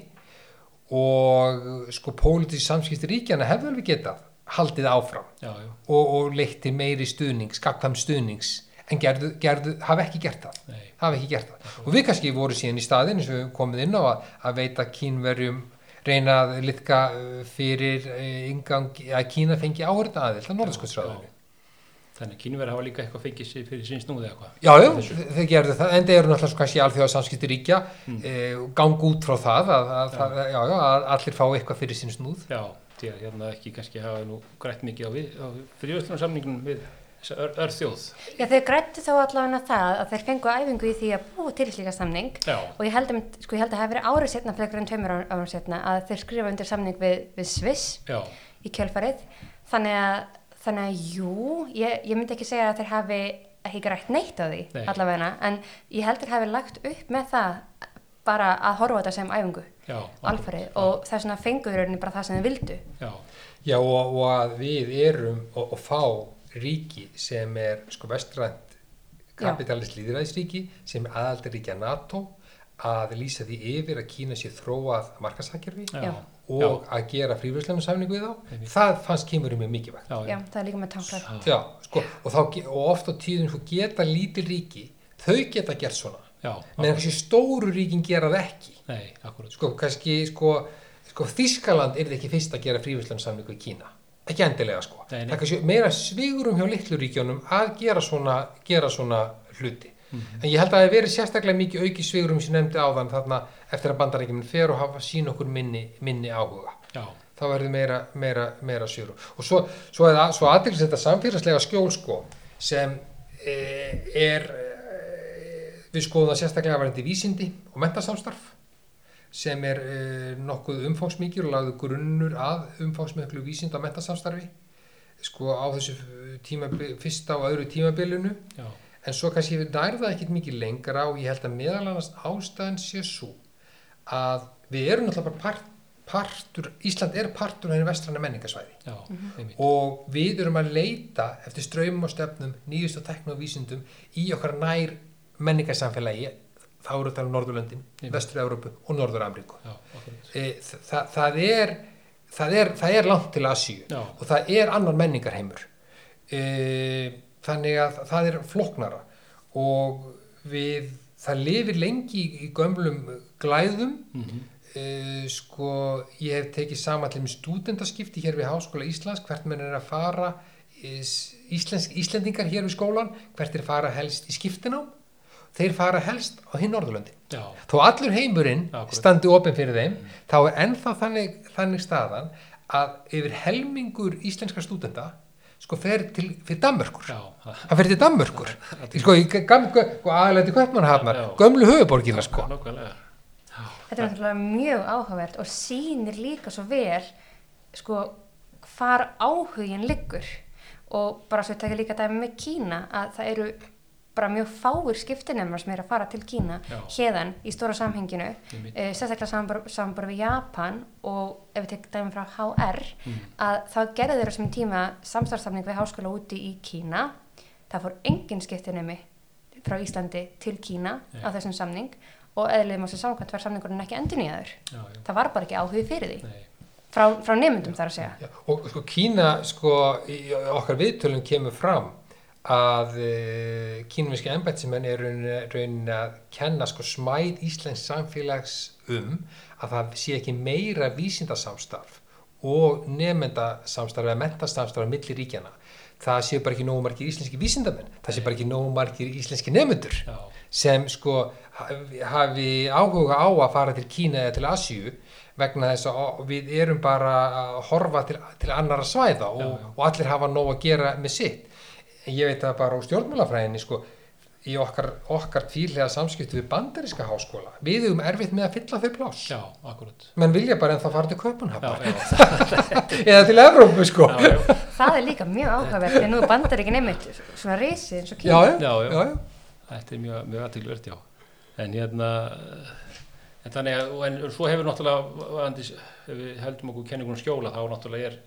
og sko pólitísk samskipti ríkjana hefur alveg getað haldið áfram já, já, og, og leitt til meiri stuðnings, skaktam stuðnings en gerðu, gerðu, hafa ekki gert það. Nei, hafa ekki gert það. Og við kannski voru síðan í staðin eins og við komið inn á að, að veita kínverjum reyna að litka uh, fyrir uh, ingang að Kína fengi áhörða aðild að Norðurskjöldsráðinu þannig að kínverði hafa líka eitthvað fengið sér fyrir sín snúði eitthvað. Já, já, þeir gerðu það, en þeir eru náttúrulega svo kannski alþjóða samskipti ríkja, mm. e, gang út frá það, að, að, það já, já, að allir fá eitthvað fyrir sín snúð. Já, því að hérna ekki kannski hafa nú grætt mikið á, við, á fyrirjöflunarsamningunum við þessa ör, örþjóð. Já, þau grættu þá allavega það að þeir fengu æfingu í því að búa til slíka samning Já, og ég held að, sko, ég held að það hef verið árið já, þannig að, jú, ég, ég myndi ekki segja að þeir hafi ekki grætt neitt á því Nei. allavega en ég held þeir hafi lagt upp með það bara að horfa á þetta sem æfingu já. alfarið og þess vegna fenguður rauninni bara það sem þeir vildu. Já, Já, og, og að við erum og, og fá ríki sem er sko vestrænt kapitalist líðræðisríki sem er aðaldaríkja NATO að lýsa því yfir að Kína sé þróað markasakjörfi já, Já. og að gera frífjörslunarsamning við þá, Einmitt. það fannst kemur mjög mikilvægt. já, já, það er líka með tanklar já, Já, sko, og, þá, og oft á tíðum sko, geta lítil ríki, þau geta gert svona, já, menn kannski stóru ríkin gera það ekki. nei, Sko, kannski, sko, sko Þískaland er ekki fyrst að gera frífjörslunarsamningu í Kína. Ekki endilega, sko. Nei, nei. Það er kannski meira svigurum hjá litlu ríkjónum að gera svona, gera svona hluti. Mhm. En ég held að það hef verið sérstaklega mikið auki svigurum sem nefndi áðan þarna eftir að bandarækjumin fer og hafa sín okkur minni, minni áhuga. já, þá verður meira, meira, meira sjöru og svo, svo það, svo aðeins þetta samfélagslega skjól sko sem e, er e, við skoðum það sérstaklega varandi vísindi og mentasamstarf sem er e, nokkuð umfangsmikið og lagðu grunnur að umfangsmiklu vísind og mentasamstarfi sko á þessu tímabil, fyrsta og öðru tímabilinu Já, en svo kannski nærða ekkit mikið lengra og ég held að meðal annars ástæðan sé svo að við erum náttúrulega bara part, partur, Ísland er partur af henni vestrana menningasvæði já, einmitt. og við erum að leita eftir ströymum og stefnum, nýjust og tekno og vísindum í okkar nær menningarsamfélagi þá eru það Norðurlöndin, Einmitt. Vestur-Európu og akkurat. e, það, það, er, það, er, það er langt til Asíu og það er annar menningarheimur e, þannig að það er flóknara. Og við, það lifir lengi í, í gömlum glæðum. Mhm, e, sko ég hef tekið saman til með stúdendaskipti hér við Háskóla Íslands hvert menn er að fara Íslensk, Íslendingar hér við skólan hvert er fara helst í skiptinám þeir fara helst á hinn Norðurlöndin. Já, þó allur heimurinn Akkúrat. standi opinn fyrir þeim þá er ennþá þannig, þannig staðan að yfir helmingur íslenskar stúdenta sko fer til fyrir Danmörkur. Hann fer til Danmörkur. Sko, í sko, aðalandi Kaupmannahafnar. Já. gömlu höfuborgina sko. Nákvæmlega. Þetta er náttúrulega mjög áhugavert og sýnir líka svo vel sko hvar áhugin liggur. Og bara svo tekja líka dæmi með Kína að það eru bara mjög fáir skiptinemar sem er að fara til Kína hérðan í stóra samhenginu uh, sérstaklega samanbar, samanbar við Japan og ef við tekja dæmi frá HR Mm. að þá gerðu þeirra sem tíma samstarfstafning við háskóla úti í Kína. Það fór engin skiptinemi frá Íslandi til Kína Nei. á þessum samning og eðlið mástu samkvæmt var samningurinn ekki endur nýjaður það var bara ekki áhugi fyrir því. Nei, frá, frá nefndum þar að segja. Já, og sko Kína sko í okkar viðtölum kemur fram að e, kínumíski embætsimenn er raunin, að kenna sko smæð Íslensk samfélags um að það sé ekki meira vísindasamstarf og nefnendasamstarf eða mentasamstarf á milli ríkjana það sé bara ekki nógu margir íslenski vísindamenn það sé bara ekki nógu margir íslenski nefnendur sem sko hafi- áhuga á að fara til Kína eða til Asíu vegna þess að við erum bara að horfa til, til annara svæða og, og allir hafa nóg að gera með sitt ég veit það bara úr stjórnmálafræðinni sko í okkar, okkar tvílega samskiptu við bandaríska háskóla. Við höfum erfitt með að fylla þau pláss. Já, akkurat. menn vilja bara en það fara til já, eða til Evrópu sko. Já, já, það er líka mjög áhugavert en nú bandar ekki nefnt svona risi eins og já, Kína já, þetta er mjög, mjög aðtilvært, já. En hérna, en þannig að, og en svo hefur náttúrulega, við heldum okkur kenningunum skjóla, þá náttúrulega er,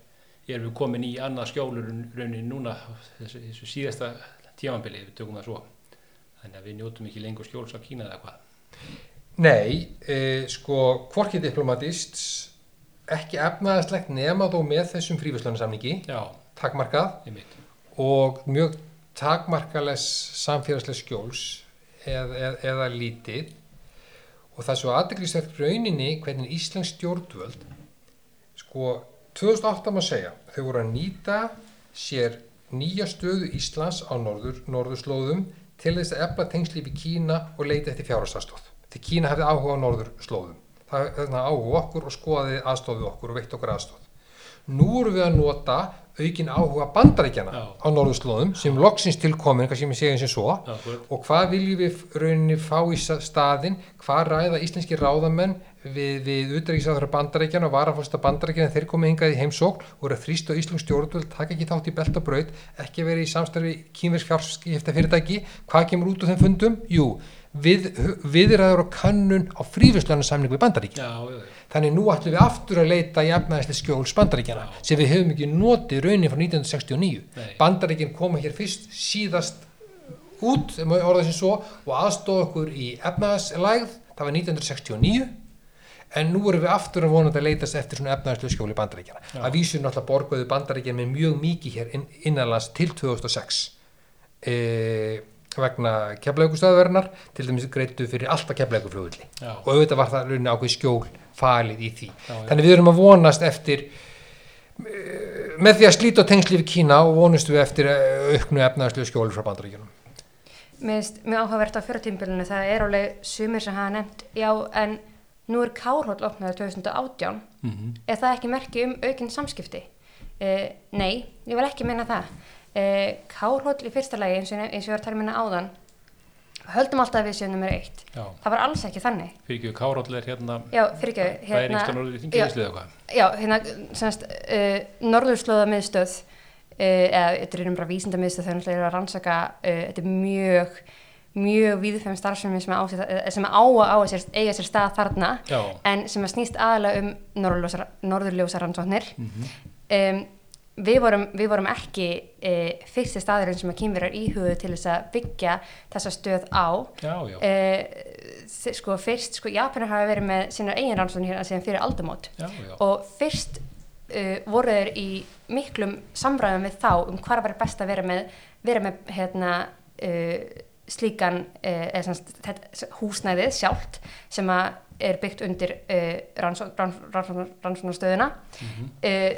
erum við komin í annað skjólur raunin núna, þessu, þessu síðasta tímanbili, við tökum það svo. Þannig að við njótum ekki lengur skjóls á Kína eða hvað. Nei, e, sko, hvorki diplomatist, ekki efnaðaslegt nema þó með þessum frífæslunarsamningi, takmarkað. Og mjög takmarkales samfélagslega skjóls eð, eð, eða lítið. Og það svo aðdeglisvert rauninni hvernig Íslands stjórnvöld sko 2008 má segja þau voru að nýta sér nýja stöðu Íslands á norður, norðurslóðum til þess að efla tengsli við Kína og leita eftir fjárhastafstóð því Kína hefði áhuga á norðurslóðum. Það áhuga okkur og skoðaði aðstóði okkur og veitt okkur aðstóð nú erum við að nota aukin áhuga bandaríkjana Já. á norðurslóðum sem loksins tilkomin, hvað sem ég segja eins og svo Já, og hvað viljum við rauninni fá í staðinn, hvað ræða íslenski ráðamenn við, við utrækisáður bandarækjana og varafólsta bandarækjana þeir komið hingað í heimsókn og eru að þrýsta á íslensk stjórnvöld, taka ekki þátt í belt og braut, ekki verið í samstarfi kýmversk fjárskipta fyrirtæki, hvað kemur út úr þeim fundum? Jú, við, viðræður og kannun á frífislega samning við bandaríkja. Já, já. Þannig nú ætlum við aftur að leita í efnaðislega skjóls bandaríkjana Já. sem við höfum ekki notið raunin frá 1969. Nei. Bandaríkinn koma hér fyrst síðast út, svo, og aðstóð okkur í efnaðislægð, það var 1969, en nú erum við aftur að vonandi að leitast eftir svona efnaðislega skjóli bandaríkjana. Já. Að vísu náttúrulega borguðu bandaríkjana með mjög mikið hér inn, innanlands til 2006 e, vegna keflaugustöðverðnar, til dæmis greitu fyrir alltaf keflauguflugulli og auðvitað var það rauninni ákveð skjól falið í því. já, já. Þannig við erum að vonast eftir eh, með því að slíta tengsli við Kína og vonust við eftir eh, auknu efnaðarslegu skjóli frá bandaríkjunum. Mér finnst mjög áhugavert á fjöratímbilinu það er alveg sumir sem hafa nefnt já en nú er Kárhóll opnaður 2018 Mhm. er það ekki merki um aukin samskipti? Uh, nei, ég vil ekki meina það. Uh, Kárhóll í fyrsta lagi eins og, eins og ég var að tala minna áðan, höldum alltaf að við séum nummer eitt. Já, Það var alls ekki þannig. fyrir ekki Káróll er hérna Já, fyrir ekki, bæringst hérna, hvað. já, hérna, semst, uh, norðurslóða miðstöð, uh, eða þetta er um bara vísinda miðstöð þegar náttúrulega eru að rannsaka, uh, þetta er mjög, mjög víðfæm starfsemi sem, eh, sem á að á að sér, eiga sér stað þarna, Já, en sem að snýst aðalega um norðurljósa, norðurljósa rannsóknir. mhm, Um, við, vorum, við vorum ekki uh, fyrsti staðurinn sem að kýmverar íhuguðu til þess að byggja þessa stöð á. já, já, Uh, sko fyrst, sko Japanar hafa verið með sína eigin rannsóknir hérna síðan fyrir aldamót. Já, já, og fyrst uh, voru þeir í miklum samræðum við þá um hvað var best að vera með, vera með hérna, uh, slíkan þetta, húsnæðið sjálft sem að er byggt undir uh, rannsóknarstöðuna mhm, uh,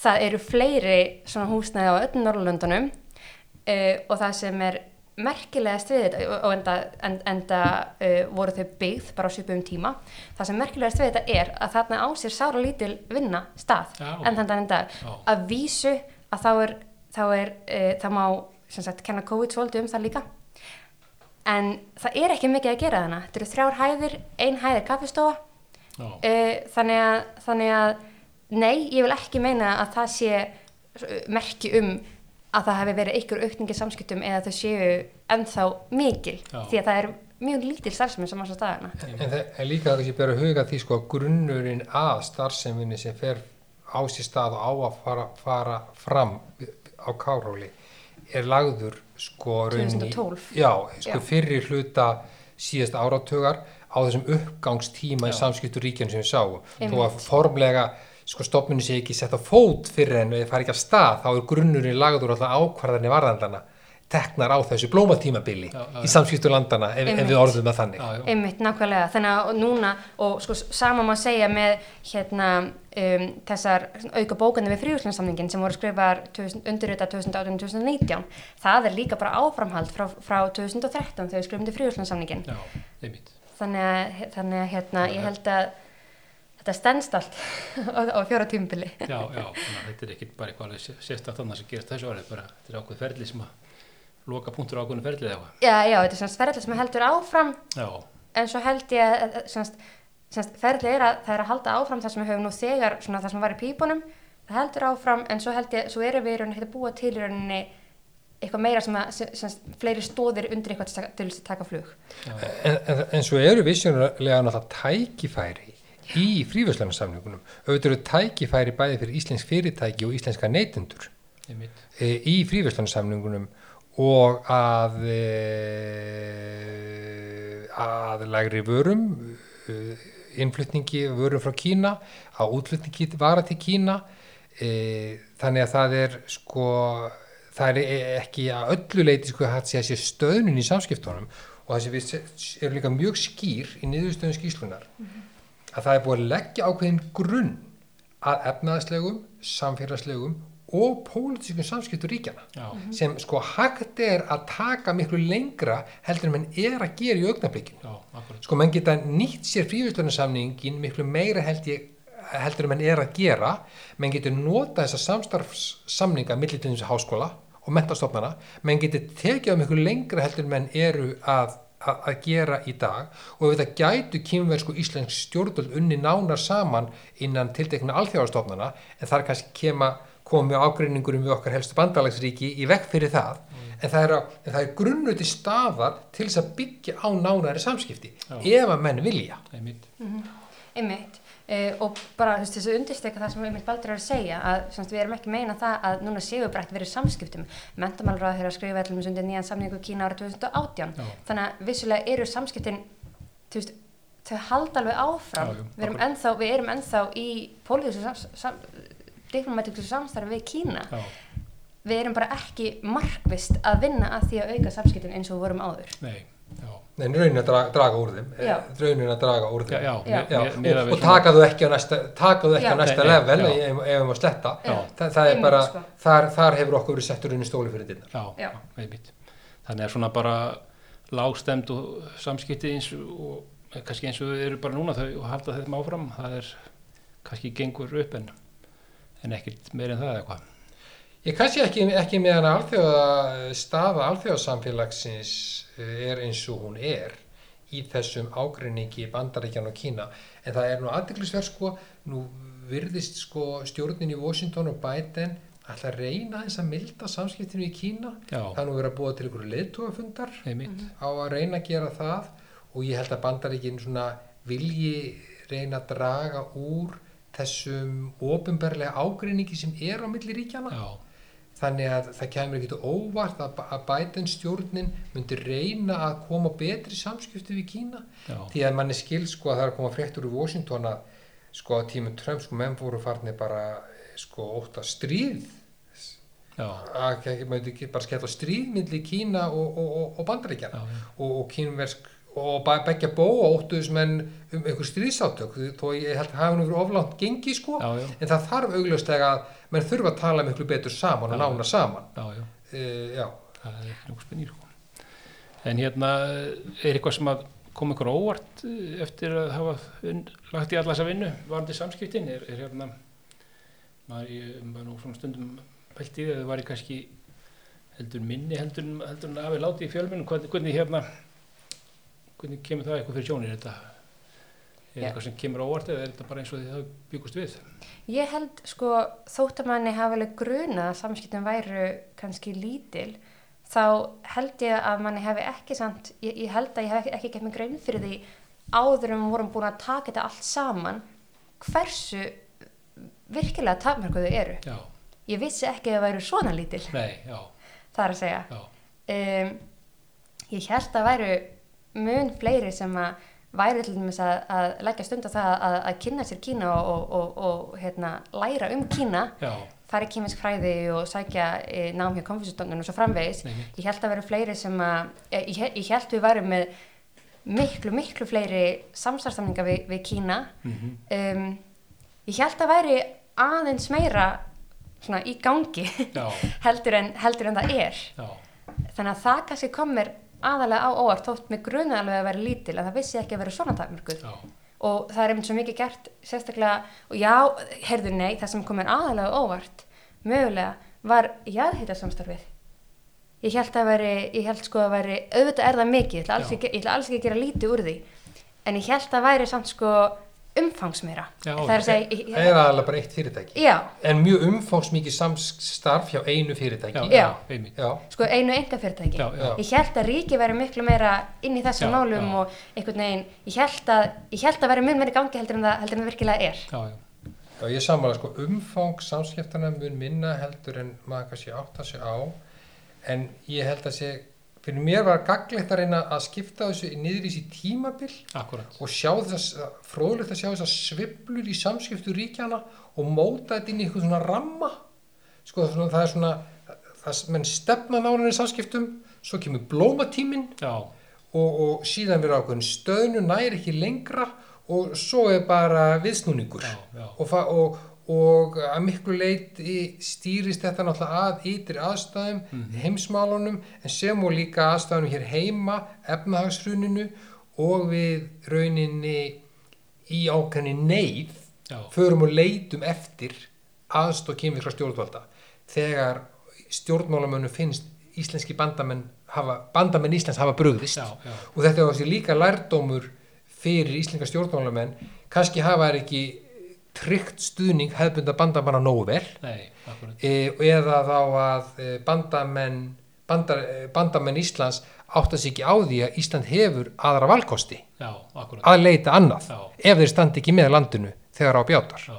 það eru fleiri svona húsnæði á öllum Norrlöndunum uh, og það sem er merkilegast við þetta og enda, en, enda uh, voru þau byggð bara á svipum tíma það sem merkilegast við þetta er að þarna á sér sára lítil vinna stað Já. en þannig en dag. Já. að vísu að þá er, þá er uh, það má sem sagt kenna COVID svolítið um það líka. En það er ekki mikið að gera þarna. Þetta eru þrjár hæðir, ein hæð kaffistofa. Já, uh, þannig, að, þannig að nei, ég vil ekki meina að það sé uh, merki um að það hefði verið ykkur aukningi samskiptum eða þau séu ennþá mikil Já. því að það er mjög lítil starfsemi sem á þess að staðana En það er líka að þessi bera að huga því sko að grunnurinn að starfseminni sem fer á sér stað og á að fara, fara fram á Káróli er lagður sko rauninni- 2012. Já, sko Já. fyrri hluta síðast áratugar á þessum uppgangstíma í Já. samskiptu ríkjana sem við sáum. Þó að formlega sko stofnunni sé ekki sett á fót fyrir en við fara ekki að stað þá er grunnurinn lagður alltaf ákvarðanir varðandana teknar á þessu blómatímabili Já, já, í já. samskiptu landana ef, ef við orðum það þannig. einmitt nákvæmlega þannig að núna og sko sama má segja með hérna um, þessar auka bókandi við fríhúslandsamningin sem voru skrifar undirrita 2018-2019 það er líka bara áframhald frá, frá 2013 þegar við skrifum til fríhúslandsamningin já, einmitt. þannig að, þannig að hérna, ég held að þetta stendst allt á, á fjóra tímubili. Já, já, þannig þetta er ekki bara eitthvað sérstætt annað sem gerist þessu árið, bara þetta er ákveð ferli sem að loka punktur á ákveðinu ferli eða eitthvað. Já, já, þetta er svona ferðli sem heldur áfram Já, en svo held ég að semst, ferðli er að það er að halda áfram það sem við höfum nú þegar svona það sem var í pípunum það heldur áfram en svo held ég, svo erum við í rauninni að búa til í rauninni eitthvað meira sem að, sem, semst, fleiri stóðir undir eitthvað til, þess að taka flug. já, En, en, en svo eru vissjónulega náttúrulega tækifæri í fríverslunarsamningunum. Auðvitað eru tækifæri bæði fyrir íslensk fyrirtæki og íslenska neytendur e, í fríverslunarsamningunum og að e, að lægri vörum e, innflutningi vörum frá Kína á útflutningi vara til Kína þannig að það er sko það er ekki að öllu leiti sko sé að sé stöðnun í samskiptunum og það sem við erum líka mjög skýr í niðurstöðun skýslunar að það er búið að leggja ákveðin grunn að efnaðslegum, samfélagslegum og pólitískum samskiptur ríkjana Já, sem sko hægt er að taka miklu lengra heldur en menn er að gera í augnablikinu. já, akkurat. Sko menn geta nýtt sér frívistunarsamningin miklu meira held ég heldur en menn er að gera, menn getur nota þessa samstarfssamninga þessu háskóla og mentastofnana, menn getur tekið á miklu lengra heldur en menn eru að, að, gera í dag og við það gætu kynversku íslensk stjórnvöld unni nánar saman innan tiltekna alþjóðarstofnana en þar kannski kema komum við ágreiningurum við okkar helstu bandalagsríki í vekk fyrir það en, það er, að- en það er grunnu til staðar til þess að byggja á nánari samskipti Já. ef að menn vilja einmitt. Einmitt. Uh, og bara þú veist, þessu undirsteka það sem einmitt Baldur er að segja að semst, við erum ekki að meina það að núna séu bara ekki verið samskiptum. Mentamálur að þeirra skrifa allir undir nýjan samningu Kína ára 2018 Já. þannig að vissulega eru samskiptin þú veist, þau halda alveg áfram. Já, við, erum ennþá, við erum ennþá í diplomatísku samstarfi við Kína. Já, við erum bara ekki markvist að vinna að því að auka samskiptin eins og við vorum áður. Nei, já, en raunin að draga, draga úr þeim Já. eh, raunin að draga úr já, þeim já, Já. Já, mér- mér- og, og taka þú ekki á næsta, ekki á næsta level já. ef, ef um að sletta Já. Þa, það er bara, sko. þar, þar hefur okkur verið settur inn í stóli fyrir dyrnar já, Já. einmitt. Þannig er svona bara lágstemd og samskipti eins og kannski eins og þau eru bara núna þau og halda þeim áfram, það er kannski gengur upp en, en ekkert meir en það eða hvað. Ég kannski ekki, ekki meðan alþjóða staða alþjóðasamfélagsins eh, er eins og hún er í þessum ágreiningi Bandaríkjan og Kína. En það er nú aðdeglisverð sko nú virðist sko stjórnin í Washington og Biden að reyna þess að milda samskiptinu í Kína. Já, það nú verið að búa til einhverju leiðtúafundar einmitt. á að reyna að gera það og ég held að Bandaríkin svona vilji reyna að draga úr þessum ofinberlega ágreiningi sem er á milli ríkjana Já, þannig að það kemur ekkert óvart að, að Biden stjórnin myndi reyna að koma betri samskipti við Kína. Já, því að manni skil sko að það er að koma fréttur úr Washington að sko á tímum Trump sko menn voru farnir bara sko ótt að stríð. Já, að myndi ekki bara skella stríð milli Kína og, og, og, og Bandaríkjana og kínversk og be- beggja bóa óttuðus menn um einhver stríðsátök. Þó ég held að hafa nú verið oflátt gengi sko. Já, já, en það þarf augljóslega að menn þurfa að tala miklu betur saman og nána saman. Já, já. uh, það er nokkuð spennir sko. en hérna er eitthvað sem að koma ykkur á óvart eh, eftir að hafa lagt í alla þessa vinnu varandi samskiptin? Er, er hérna maður, maður nú svona stundum pælt í því að það væri kannski heldur minni heldur, heldur en afi láti í hvernig, hvernig hérna hvernig kemur það eitthvað fyrir sjónir þetta er eitthvað sem kemur á óvart eða er þetta bara eins og því það byggust við? Ég held sko þótt að manni hafa alveg gruna að samskiptum væru kannski lítil þá held ég að manni hefði ekki samt, ég, ég held að ég hef ekki, ekki gett mig grein fyrir því áður við vorum búin að taka þetta allt saman hversu virkilega takmörkuðu eru. já, Ég vissi ekki að það væru svona lítil, nei, já, það er að segja. já, Um, ég held að væru mun fleiri sem að væri til dæmis að, að leggja stund á það að, að kynna sér Kína og, og, og, og hérna, læra um Kína já, fara í kýminsk fræði og sækja e, nám hjá konfessustofnun og svo framvegis. Nei, ég held að vera fleiri sem að e, ég, ég held við varum með miklu, miklu fleiri samstarfstamninga við, við Kína. Mm um, ég held að væri aðeins meira svona í gangi heldur en, heldur en það er. Já, þannig að það kannski kom mér aðalega á óvart þótt mig grunaði alveg að vera lítil en það vissi ekki að vera svona takmörkuð. Og það er einmitt svo mikið gert sérstaklega, og já, heyrðu nei það sem kom mér aðalega á óvart mögulega var jáðhýttasamstarfið ég held að veri ég held sko að veri, auðvitað er það mikið ég ætla alls ekki, ætla alls ekki að gera lítið úr því en ég held að væri samt sko umfangsmeira. Já, það er að segja, það er aðalega bara eitt fyrirtæki. Já, en mjög umfóngsmikið samstarf hjá einu fyrirtæki. Já, Já. sko einu enga fyrirtæki já, já, Já. ég held að ríki væri miklu meira inn í þessum já. og einhvern veginn, ég held að ég held að væri mun meira gangi heldur en það, heldur en það virkilega er. Já, já, já ég sammála sko. Umfang samskiptana mun minna heldur en maður kannski átta sig á. En ég held að sé fyrir mér var gaglegt að reyna að skipta þessu niður í sér tímabil akkurat og sjá þess, fróðlegt að sjá þess að sviflur í samskiptu ríkjana og móta þetta inn í eitthvað svona ramma. Sko það er svona það menn stefna nálinni samskiptum svo kemur blómatíminn já, og, og síðan verður ákveðin stöðnu næri ekki lengra og svo er bara viðsnúningur. Já, já, og, og, og að miklu leiti stýrist þetta náttúrulega að ytri aðstæðum, heimsmálunum en sem og líka aðstæðunum hér heima efnahagshruninu og við rauninni í ákveðinni neyð förum og leitum eftir aðstóð kynvirkra stjórnvalda. Þegar stjórnmálamönnum finnst íslenski bandamenn hafa, bandamenn Íslands hafa brugðist. Já, já, og þetta sér líka lærdómur fyrir íslenska stjórnmálamenn. Kannski hafa þær ekki tryggt stuðning hefðbunda bandamanna nógu vel. Nei, e, eða þá að e, bandamenn bandar, e, bandamenn Íslands átta sig ekki á því að Ísland hefur aðra valkosti já, að leita annað já, ef þeir standi ekki með landinu þegar á bjátar. Já,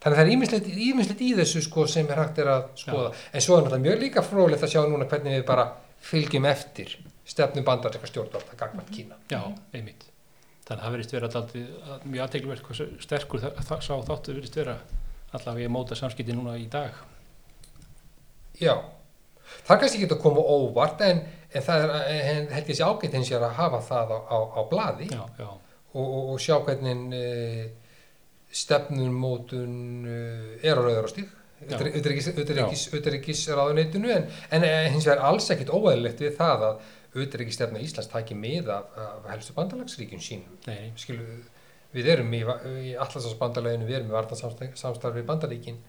Þannig að það er ímislegt, ímislegt í þessu sko, sem er hægt er að skoða. En svo er náttúrulega mjög líka fróðlegt að sjá núna hvernig við bara fylgjum eftir stefnum bandarinska stjórnvalda gagvart Kína. já, einmitt þannig að það verðist vera daldið, að- mjög aðteglverk hversu sterkur það, það sá þáttu verðist vera allavega ég móta samskipti núna í dag. Já, það kannski ekki að koma óvart en, en það er, en held ég sé ágætt hins vegar að hafa það á, á, á blaði. Já, já, og, og, og sjá hvernig uh, stefnum mótun uh, er á rauður á stík. Já. Utryggisráðuneytinu en, en eh, hins vegar alls ekkit óæðilegt við það að auðvitaðriki Íslands taki mið af, af helstu bandalagsríkjum sínum. Nei, skilu, við erum í, í allarsásbandaleginu, við erum í vartansamstarfi bandaríkin.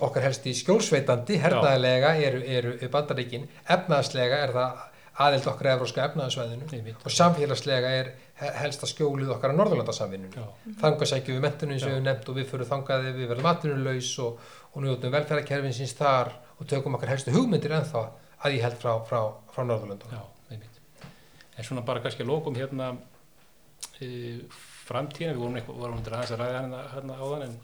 Okkar helst í skjólsveitandi hernaðilega eru, eru bandaríkin. Efnaðslega er það aðild okkar að Evróska efnaðarsvæðinu einmitt. og samfélagslega er he- helsta skjólið okkar að Norðurlandasamvinnunum Já, þangað sækjum við mentunum sem við nefnt og við fyrir þangað við verðum atvinnulegs og, og njóðum velferðarkerfinsins þar og tökum okkar helstu hugmyndir ennþá að ég held frá, frá, frá Norðurlandunum. já, einmitt. En svona bara kannski að lókum hérna uh, framtíðina, við vorum eitthvað, undir aðeins að ræða hérna, hérna áðan en,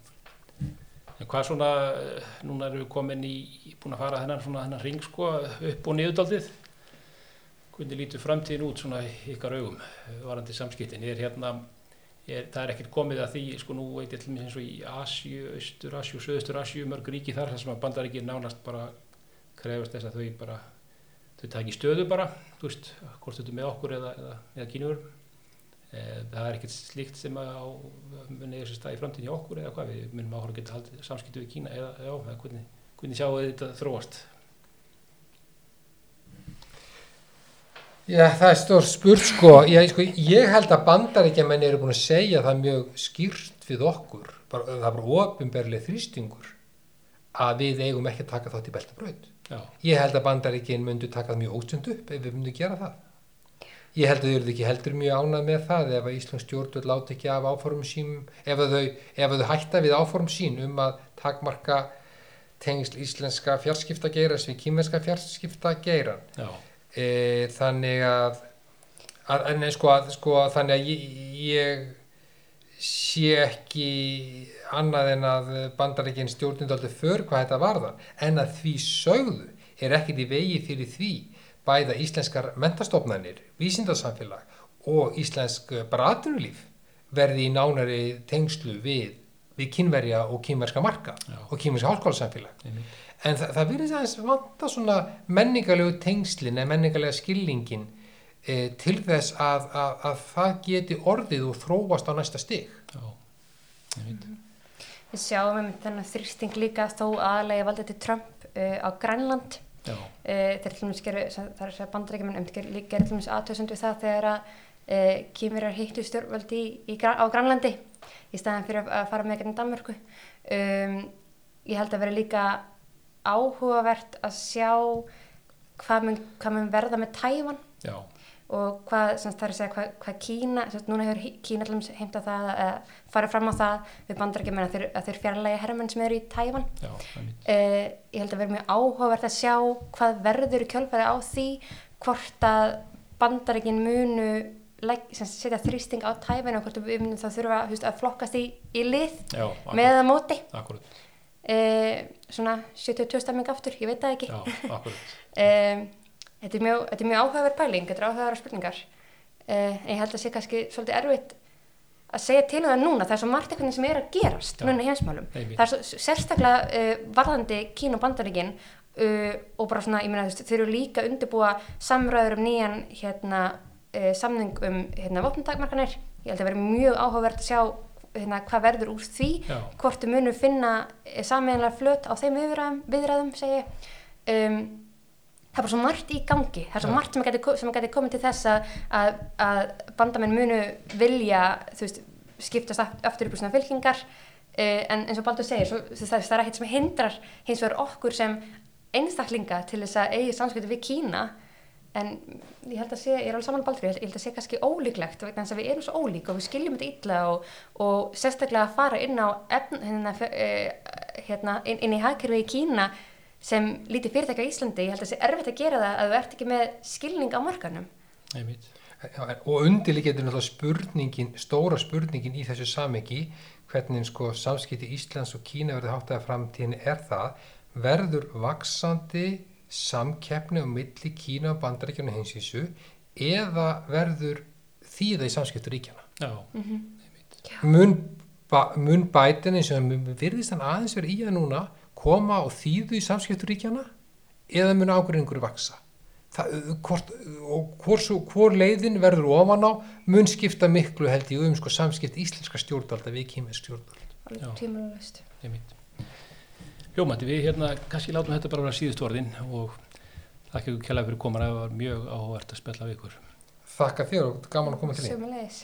en hvað svona, eh, núna erum við komin í, búin að fara þennan svona þennan ring sko upp og niðurdaldið hvernig lítur framtíðin út svona ykkar augum eh, varandi samskiptin, er hérna er, það er ekkert komið að því, sko nú veit ég til mér eins og í Asju, Östur Asju, Söðustur Asju, mörg ríki þar, þar sem að bandaríkir nánast bara krefast þess að þau bara þau taki stöðu bara, þú veist hvort þetta er með okkur eða, eða, eða kínur e, það er ekkert slíkt sem að á, muni þessi stað í framtíðin í okkur eða hvað, við munum áhverju að geta haldið samskiptu við Kína eða, já, eða hvernig, hvernig sjáu þetta þróast Já, það er stór spurt sko. Já, sko, ég held að bandaríkjamenn eru búin að segja það mjög skýrt við okkur, bara, það er bara ofinberlega þrýstingur að við eigum ekki að taka þátt í beltabraut. Já, Ég held að bandaríkinn myndu taka það mjög ótsund upp ef við myndum gera það. Ég held að þau eru ekki heldur mjög ánað með það ef að Íslands stjórnvöld láti ekki af áformum sínum, ef að þau, ef að þau hætta við áform sín um að takmarka tengsl íslenska fjarskiptageiras við kýmenska fjarskiptageiran. já, E, þannig að, að, nei, sko, að sko, þannig að ég, ég sé ekki annað en að bandaríkinn stjórnindaldi för hvað þetta varðar en að því sögðu er ekkit í vegi fyrir því bæða íslenskar mentastofnanir, vísindarsamfélag og íslensk bara atvinnulíf verði í nánari tengslu við, við kynverja og kynverska marka Já. og kynverska háskólasamfélag einmitt, En það, það virðist aðeins vanta svona menningarlegu tengslin eða menningarlega skilningin e, til þess að, að, að það geti orðið og þróast á næsta stig. já, einmitt, Við sjáum um þennan þrýsting líka þó aðalega valdi til Trump uh, á Grænland. já, Uh, þeir til dæmis geru, það er að segja bandarækjumenn, um geru líka geru til dæmis aðtöðsund við það þegar að uh, kýmverjar hittu stjórnvöldi í, í, Gra- á Grænlandi í staðan fyrir að, að fara með gegn Danmörku. Um, ég held að vera líka áhugavert að sjá hvað mun, hvað mun verða með Tævan já, og hvað, sem sagt, það er að segja hvað, hvað Kína, sem sagt, núna hefur Kína til dæmis heimta það að fara fram á það við bandarækjumenn að þeir, að þeir fjarlægi herrmenn sem eru í Tævan. Já, uh, ég held að vera mjög áhugavert að sjá hvað verður í kjölfæði á því hvort að bandarækin munu legg, sem sagt, setja þrýsting á tæfinu og hvort við munum það þurfa veist, að flokkast í, í lið já, með eða móti. Uh, svona 72 stemming aftur, ég veit það ekki. Já, akkurat, þetta, er mjög, mjög áhugaverð pæling, þetta er áhugaverð spurningar. Uh, ég held að sé kannski svolítið erfitt að segja til um það núna, það er svo margt eitthvað sem er að gerast Já. núna í heimsmálum. Það er svo, sérstaklega uh, varðandi Kín og Bandaríkin uh, og bara svona, ég meina þú veist, þeir eru líka undirbúa samræður um nýjan hérna, samning um hérna, vopnundagmarkanir, ég held að vera mjög áhugavert að sjá hérna, hvað verður úr því já, hvort þau munu finna sammeðanlega flöt á þeim viðræðum, viðræðum segi ég. um, það er bara svo margt í gangi. Það er svo margt sem geti, sem geti komið til þess að, að, að bandamenn munu vilja veist, skiptast aft- aftur upp í svona fylkingar. Uh, en eins og Baldur segir svo, það, það er ekkert sem hindrar hins vegar okkur sem einstaklinga til þess að eigi samskipti við Kína. En ég held að sé, ég er alveg saman Baldur, ég held, að sé kannski ólíklegt vegna þess að við erum svo ólík og við skiljum þetta illa og, og sérstaklega að fara inn á efn, hérna, uh, hérna, inn, inn í hagkerfi í Kína sem lítið fyrirtækja á Íslandi, ég held að sé erfitt að gera það að þú ert ekki með skilning á markanum einmitt, og undirlig getur náttúrulega spurningin, stóra spurningin í þessu samiki, hvernig sko samskipti Íslands og Kína verður hátt að framtíðin er það, verður vaksandi samkeppni á milli Kína og bandaríkjana hinsvísu eða verður þýða í samskiptu ríkjana. já, Mun, ba, mun bætin eins og mun virðist hann aðeins verið í að núna koma og þýðu í samskiptu ríkjana eða mun ágreiningur vaksa. Það, hvort, og hvor, svo, hvor leiðin verður ofan á mun skipta miklu held ég um sko, samskipt íslenska stjórnvalda við kýmest einmitt Ljómandi, við hérna kannski látum þetta bara vera síðust orðin og Þakka ykkur kjærlega fyrir komin að það var mjög áhugavert að spjalla við ykkur. Þakka þér og gaman að koma til. Sömulegis.